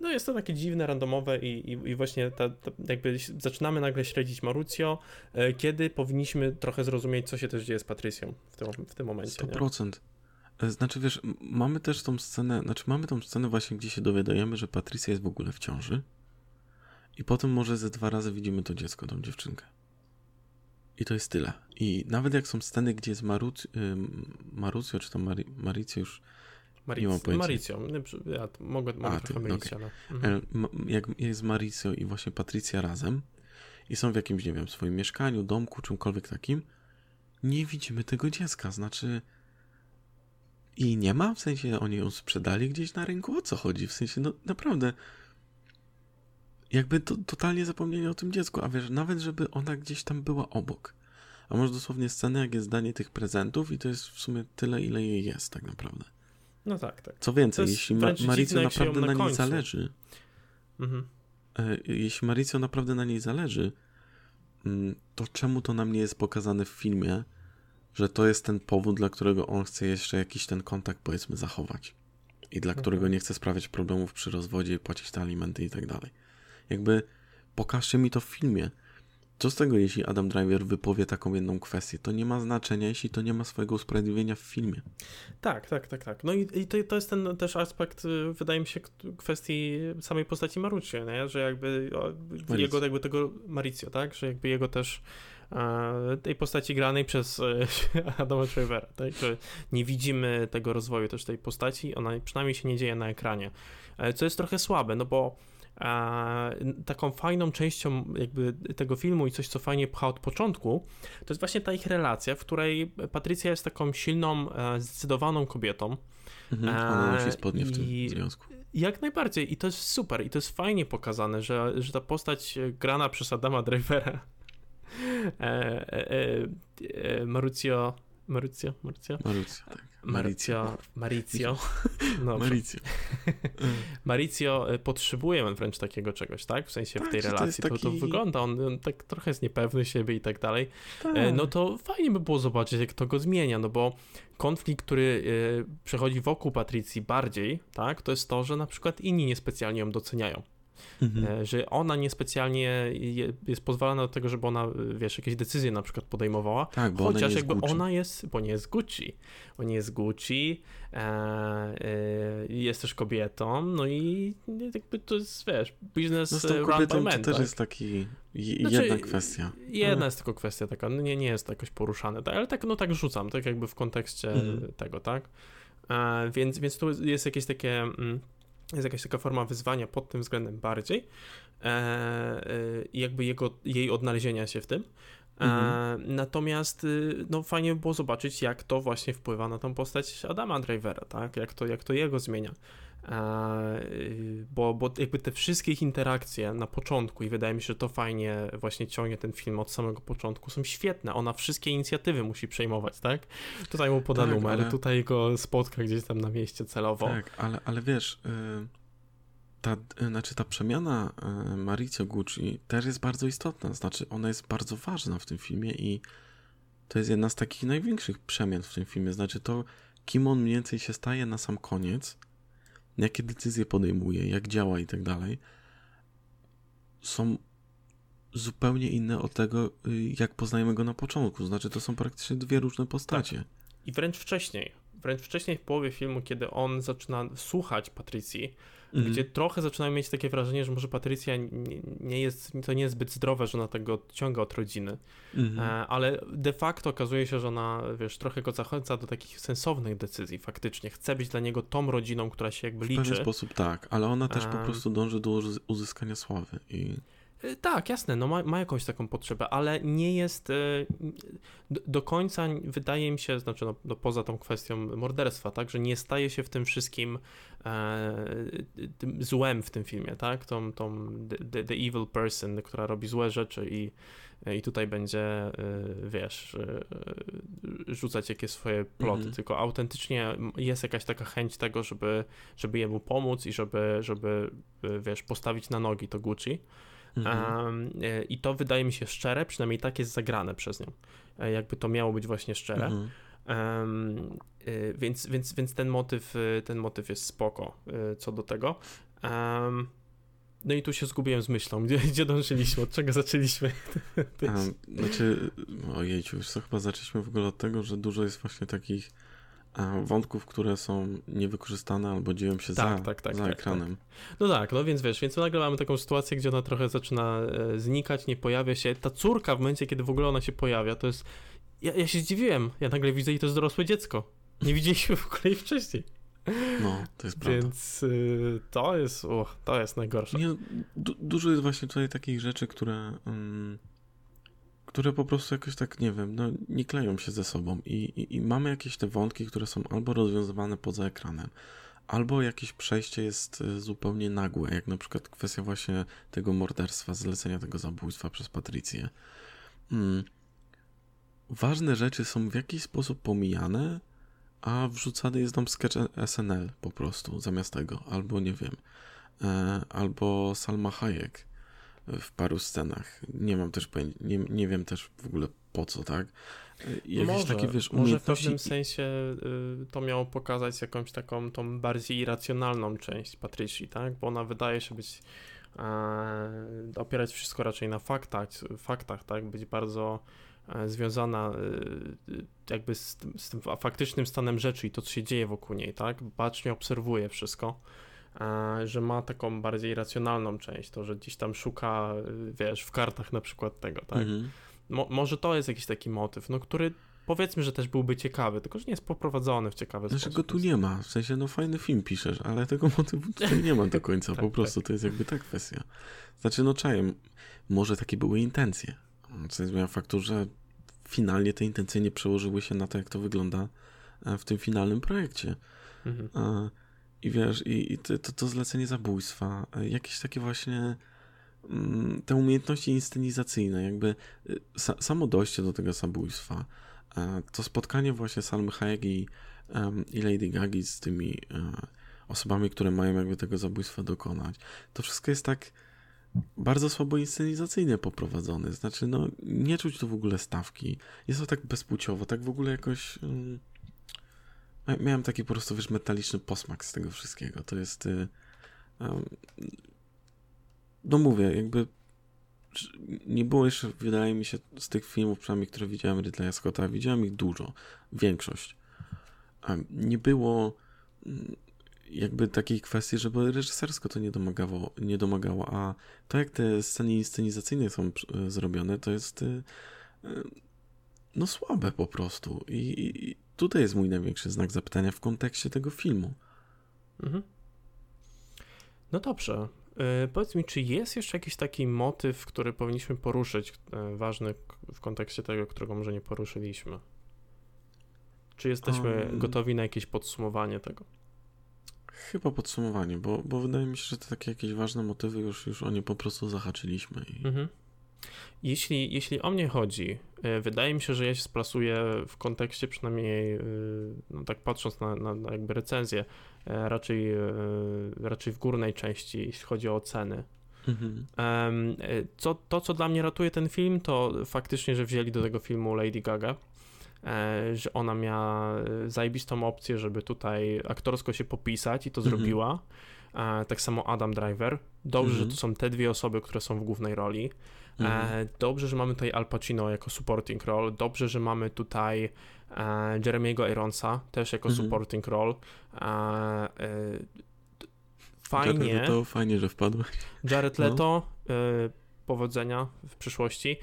no jest to takie dziwne, randomowe i, i, i właśnie ta, ta, jakby zaczynamy nagle śledzić Marucio, e, kiedy powinniśmy trochę zrozumieć, co się też dzieje z Patrycją w tym, w tym momencie. 100%. Nie? E, znaczy, wiesz, mamy też tą scenę, znaczy mamy tą scenę właśnie, gdzie się dowiadujemy, że Patricia jest w ogóle w ciąży i potem może ze dwa razy widzimy to dziecko, tą dziewczynkę. I to jest tyle. I nawet jak są sceny, gdzie jest Maruc, Marucio, czy to Mari, Maricio już Maric, nie mam pojęcia. Maricio, ja mogę, mogę A, trochę ty, mylić, okay. ale... Mhm. E, jak jest Maricio i właśnie Patricia razem i są w jakimś, nie wiem, swoim mieszkaniu, domku, czymkolwiek takim, nie widzimy tego dziecka. Znaczy, i nie ma? W sensie oni ją sprzedali gdzieś na rynku? O co chodzi? W sensie, no naprawdę. Jakby to, totalnie zapomnieli o tym dziecku, a wiesz, nawet żeby ona gdzieś tam była obok. A może dosłownie scenę, jak jest danie tych prezentów i to jest w sumie tyle, ile jej jest tak naprawdę. No tak, tak. Co więcej, jeśli Ma Maricio naprawdę na, na niej zależy, mhm. e, jeśli Maricio naprawdę na niej zależy, mm, to czemu to nam nie jest pokazane w filmie, że to jest ten powód, dla którego on chce jeszcze jakiś ten kontakt, powiedzmy, zachować. I dla którego mhm. nie chce sprawiać problemów przy rozwodzie, płacić te alimenty i tak dalej. Jakby pokażcie mi to w filmie. Co z tego, jeśli Adam Driver wypowie taką jedną kwestię? To nie ma znaczenia, jeśli to nie ma swojego usprawiedliwienia w filmie. Tak, tak, tak, tak. No i, i to, to, jest ten też aspekt, y, wydaje mi się, kwestii samej postaci Maruccio, nie? że jakby jego, jakby tego Maricio, tak? Że jakby jego też tej postaci granej przez e, Adama Drivera, tak? że nie widzimy tego rozwoju też tej postaci, ona przynajmniej się nie dzieje na ekranie, e, co jest trochę słabe, no bo taką fajną częścią jakby tego filmu i coś, co fajnie pcha od początku, to jest właśnie ta ich relacja, w której Patrycja jest taką silną, e, zdecydowaną kobietą. Mhm, ona nosi spodnie w tym związku. Jak najbardziej i to jest super i to jest fajnie pokazane, że, że ta postać grana przez Adama Drivera e, e, e, Mauricio Mauricio, Mauricio? Mauricio, tak. Mauricio, Mauricio. No, Mauricio. Mauricio e, potrzebuje wręcz takiego czegoś, tak? W sensie tak, w tej relacji. To, taki... to, to, wygląda, on, on, tak trochę jest niepewny siebie i tak dalej. Tak. No to fajnie by było zobaczyć, jak to go zmienia, no bo konflikt, który przechodzi wokół Patrycji bardziej, tak? To jest to, że na przykład inni niespecjalnie ją doceniają. Mhm. E, że ona niespecjalnie jest pozwalana do tego, żeby ona, wiesz, jakieś decyzje na przykład podejmowała, tak, bo chociaż ona jakby Gucci. ona jest, bo nie jest Gucci, bo nie jest Gucci, e, e, jest też kobietą, no i jakby to jest, wiesz, biznes no z tą kobietą to też tak? jest taki znaczy, jedna kwestia. Jedna jest tylko kwestia taka, no nie, nie jest to jakoś poruszane, tak, ale tak, no tak rzucam, tak jakby w kontekście mhm. tego, tak, e, więc, więc tu jest jakieś takie... Mm, jest jakaś taka forma wyzwania pod tym względem bardziej e, e, i jakby jego, jej odnalezienia się w tym. E, mhm. Natomiast y, no, fajnie by było zobaczyć, jak to właśnie wpływa na tą postać Adama Drivera, tak? Jak to, jak to jego zmienia. Bo, bo jakby te wszystkie ich interakcje na początku i wydaje mi się, że to fajnie właśnie ciągnie ten film od samego początku, są świetne. Ona wszystkie inicjatywy musi przejmować, tak? Tutaj mu poda tak, numer, ale... tutaj go spotka gdzieś tam na mieście celowo. Tak, ale, ale wiesz... Yy ta, znaczy ta przemiana Maricio Gucci też jest bardzo istotna, znaczy ona jest bardzo ważna w tym filmie i to jest jedna z takich największych przemian w tym filmie, znaczy to kim on mniej więcej się staje na sam koniec, jakie decyzje podejmuje, jak działa i tak dalej, są zupełnie inne od tego, y, jak poznajemy go na początku. Znaczy, to są praktycznie dwie różne postacie. Tak. I wręcz wcześniej. Wręcz wcześniej w połowie filmu, kiedy on zaczyna słuchać Patrycji, mhm. gdzie trochę zaczynają mieć takie wrażenie, że może Patrycja nie, nie, jest, to nie jest zbyt zdrowe, że ona tego odciąga od rodziny, e, ale de facto okazuje się, że ona, wiesz, trochę go zachęca do takich sensownych decyzji faktycznie. Chce być dla niego tą rodziną, która się jakby liczy. W pewien sposób tak, ale ona też po prostu dąży do uzyskania sławy i... E, tak, jasne, no ma, ma jakąś taką potrzebę, ale nie jest e, do, do końca, wydaje mi się, znaczy no, no, poza tą kwestią morderstwa, tak, że nie staje się w tym wszystkim e, tym złem w tym filmie, tak, tą, tą the, the evil person, która robi złe rzeczy i, i tutaj będzie, wiesz, rzucać jakieś swoje ploty, mhm. tylko autentycznie jest jakaś taka chęć tego, żeby, żeby jemu pomóc i żeby, żeby, wiesz, postawić na nogi to Gucci. Mhm. I to wydaje mi się szczere, przynajmniej tak jest zagrane przez nią. E, jakby to miało być właśnie szczere. Mhm. Um, więc, więc, więc ten motyw, ten motyw jest spoko co do tego. Um, no i tu się zgubiłem z myślą. Gdzie, gdzie dążyliśmy? Od czego zaczęliśmy? Um, znaczy, ojejciu, już chyba zaczęliśmy w ogóle od tego, że dużo jest właśnie takich wątków, które są niewykorzystane albo dzieją się tak, za, tak, tak, za tak, ekranem. Tak. No tak, no więc wiesz, więc nagle mamy taką sytuację, gdzie ona trochę zaczyna e, znikać, nie pojawia się. Ta córka w momencie, kiedy w ogóle ona się pojawia, to jest... Ja, ja się zdziwiłem, ja nagle widzę i to jest dorosłe dziecko. Nie widzieliśmy w ogóle jej wcześniej. No, to jest prawda. Więc y, to jest, uch, to jest najgorsze. Nie, du dużo jest właśnie tutaj takich rzeczy, które... Um które po prostu jakoś tak, nie wiem, no, nie kleją się ze sobą I, i, i mamy jakieś te wątki, które są albo rozwiązywane poza ekranem, albo jakieś przejście jest y, zupełnie nagłe, jak na przykład kwestia właśnie tego morderstwa, zlecenia tego zabójstwa przez Patrycję. Hmm. Ważne rzeczy są w jakiś sposób pomijane, a wrzucany jest tam sketch SNL po prostu zamiast tego, albo nie wiem, e, albo Salma Hayek w paru scenach. Nie mam też pojęcia, nie, nie wiem też w ogóle po co, tak? Jakieś może, takie, wiesz, może w pewnym sensie y, to miało pokazać jakąś taką tą bardziej irracjonalną część Patrycji, tak? Bo ona wydaje się być e, opierać wszystko raczej na faktach, faktach tak? Być bardzo e, związana e, jakby z, z tym faktycznym stanem rzeczy i to, co się dzieje wokół niej, tak? Bacznie obserwuje wszystko że ma taką bardziej racjonalną część, to, że gdzieś tam szuka, wiesz, w kartach na przykład tego, tak? Mhm. Mo może to jest jakiś taki motyw, no, który powiedzmy, że też byłby ciekawy, tylko że nie jest poprowadzony w ciekawy znaczy, sposób. go tu nie ma, w sensie, no fajny film piszesz, ale tego motywu tutaj nie ma do końca, tak, po prostu tak. to jest jakby ta kwestia. Znaczy, no czajem, może takie były intencje, co nie zmienia faktu, że finalnie te intencje nie przełożyły się na to, jak to wygląda e, w tym finalnym projekcie. Mhm. A, i wiesz, i, i to, to zlecenie zabójstwa, e, jakieś takie właśnie mm, te umiejętności inscenizacyjne, jakby e, sa, samo dojście do tego zabójstwa, e, to spotkanie właśnie Salmy Hayek i, i Lady Gagi z tymi osobami, które mają jakby tego zabójstwa dokonać, to wszystko jest tak bardzo słabo inscenizacyjnie poprowadzone, znaczy no nie czuć tu w ogóle stawki, jest to tak bezpłciowo, tak w ogóle jakoś... Um, Miałem taki po prostu, wiesz, metaliczny posmak z tego wszystkiego. To jest... Um, no mówię, jakby nie było jeszcze, wydaje mi się, z tych filmów, przynajmniej, które widziałem Ridleya Scotta, widziałem ich dużo, większość. Nie było mm, jakby takiej kwestii, żeby reżysersko to nie domagało, nie domagało, a to jak te sceny inscenizacyjne są zrobione, to jest e, e, no słabe po prostu i, i Tutaj jest mój największy znak zapytania w kontekście tego filmu. Mhm. No dobrze. Yy, powiedz mi, czy jest jeszcze jakiś taki motyw, który powinniśmy poruszyć, yy, ważny w kontekście tego, którego może nie poruszyliśmy? Czy jesteśmy um, gotowi na jakieś podsumowanie tego? Chyba podsumowanie, bo, bo wydaje mi się, że te takie jakieś ważne motywy już, już o nie po prostu zahaczyliśmy. I... Mhm. Jeśli, jeśli o mnie chodzi, e, wydaje mi się, że ja się splasuję w kontekście przynajmniej, e, no tak patrząc na, na, na jakby recenzję, e, raczej, raczej w górnej części, jeśli chodzi o oceny. Mhm. Co, to, co dla mnie ratuje ten film, to faktycznie, że wzięli do tego filmu Lady Gaga, że ona miała zajebistą opcję, żeby tutaj aktorsko się popisać i to mhm. zrobiła. Tak samo Adam Driver. Dobrze, mhm. że to są te dwie osoby, które są w głównej roli. Mhm. E, dobrze, że mamy tutaj Al Pacino jako supporting role. Dobrze, że mamy tutaj e, Jeremiego Ironsa też jako mhm. supporting role. E, fajnie. Jared Leto, fajnie, że wpadłeś. Jared no. Leto, no. powodzenia w przyszłości.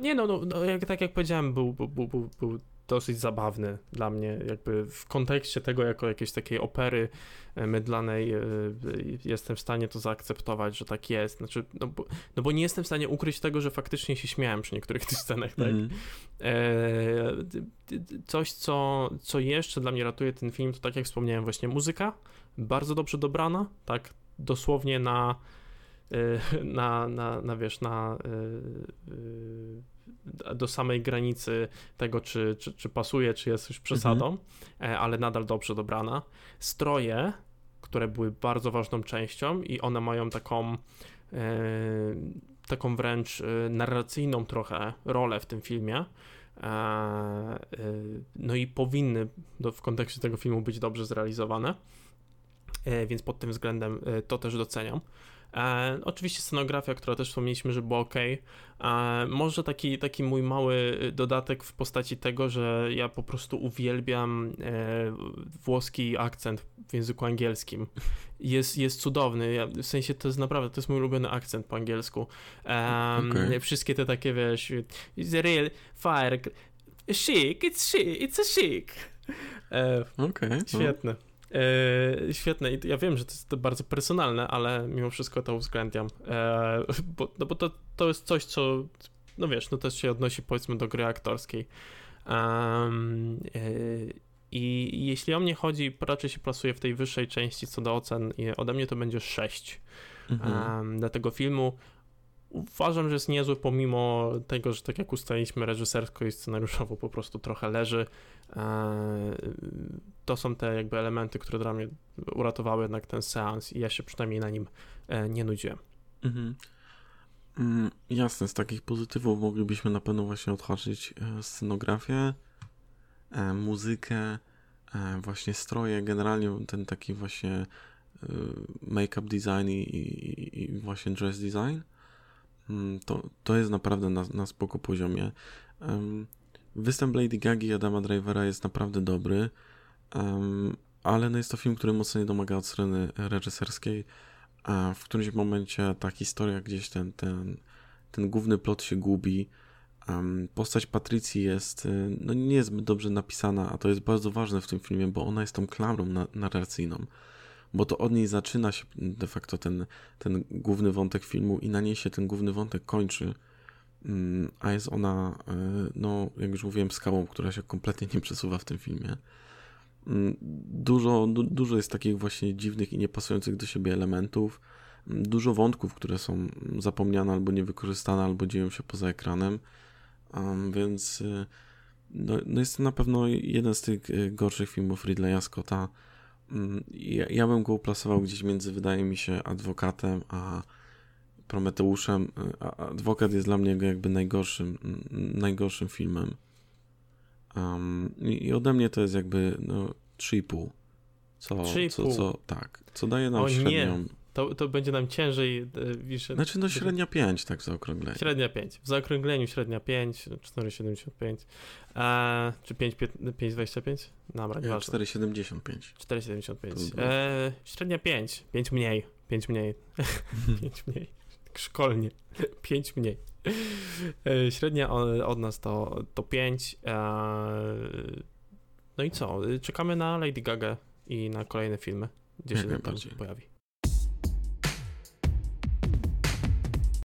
nie no, no, no jak, tak jak powiedziałem, był, był, był, był dosyć zabawny dla mnie, jakby w kontekście tego jako jakiejś takiej opery e, mydlanej e, jestem w stanie to zaakceptować, że tak jest. Znaczy, no bo, no bo nie jestem w stanie ukryć tego, że faktycznie się śmiałem przy niektórych tych scenach, tak? Mm. coś, co, co jeszcze dla mnie ratuje ten film, to tak jak wspomniałem, właśnie muzyka, bardzo dobrze dobrana, tak dosłownie na na, na, na wiesz, na do samej granicy tego, czy, czy, czy pasuje, czy jest już przesadą, mhm. E, ale nadal dobrze dobrana. Stroje, które były bardzo ważną częścią i one mają taką e, taką wręcz e, narracyjną trochę rolę w tym filmie. No i powinny w kontekście tego filmu być dobrze zrealizowane, więc pod tym względem to też doceniam. E, oczywiście scenografia, która też wspomnieliśmy, że była ok. E, może taki, taki mój mały dodatek w postaci tego, że ja po prostu uwielbiam e, włoski akcent w języku angielskim. Jest, jest cudowny. Ja, w sensie to jest naprawdę, to jest mój ulubiony akcent po angielsku. Okay. Wszystkie te takie, wiesz, it's a real fire, chic, it's chic, it's a chic. E, okay, świetne. No. E, świetne i ja wiem, że to jest to bardzo personalne, ale mimo wszystko to uwzględniam, e, bo, no bo to, to jest coś, co, no wiesz, no też się odnosi powiedzmy do gry aktorskiej. Um, I jeśli o mnie chodzi, raczej się plasuje w tej wyższej części co do ocen i ode mnie to będzie 6 mhm. um, dla tego filmu. Uważam, że jest niezły, pomimo tego, że tak jak ustaliliśmy, reżysersko i scenariuszowo po prostu trochę leży. E, to są te jakby elementy, które dla mnie uratowały jednak ten seans i ja się przynajmniej na nim e, nie nudziłem. Mhm. Mm, jasne, z takich pozytywów moglibyśmy na pewno właśnie odhaczyć e, scenografię, muzykę, właśnie stroje, generalnie ten taki właśnie make-up design i, i, i, właśnie dress design. Mm, to, to jest naprawdę na, na spoko poziomie. Występ Lady Gagi i Adama Drivera jest naprawdę dobry, ale no jest to film, który mocno nie domaga od strony reżyserskiej. A w którymś momencie ta historia gdzieś ten, ten, ten główny plot się gubi. Postać Patrycji jest, y, no nie jest zbyt dobrze napisana, a to jest bardzo ważne w tym filmie, bo ona jest tą klamrą na, narracyjną. Bo to od niej zaczyna się de facto ten, ten główny wątek filmu i na niej się ten główny wątek kończy. Mm, a jest ona, e, no, jak już mówiłem, skałą, która się kompletnie nie przesuwa w tym filmie. Mm, dużo, du, dużo jest takich właśnie dziwnych i niepasujących do siebie elementów. Mm, dużo wątków, które są zapomniane albo niewykorzystane, albo dzieją się poza ekranem. Więc e, no, no jest to na pewno jeden z tych e, gorszych filmów Ridleya Scotta. Ja, ja bym go uplasował gdzieś między, wydaje mi się, adwokatem a Prometeuszem, a Adwokat jest dla mnie jakby najgorszym, najgorszym filmem. Um, i, ode mnie to jest jakby no, 3,5. Co, 3,5. Co, co, tak, co daje nam o, średnią... Nie. To, to będzie nam ciężej. E, znaczy, no średnia 5, tak w zaokrągleniu. Średnia 5. W zaokrągleniu średnia 5, 4,75. E, czy 5,25? Dobra, nie 4,75. 4,75. E, średnia 5. 5 mniej. 5 mniej. 5 mniej szkolnie. 5 mniej. E, średnia od nas to, to 5. E, no i co? Czekamy na Lady Gaga i na kolejne filmy, gdzie się tam pojawi.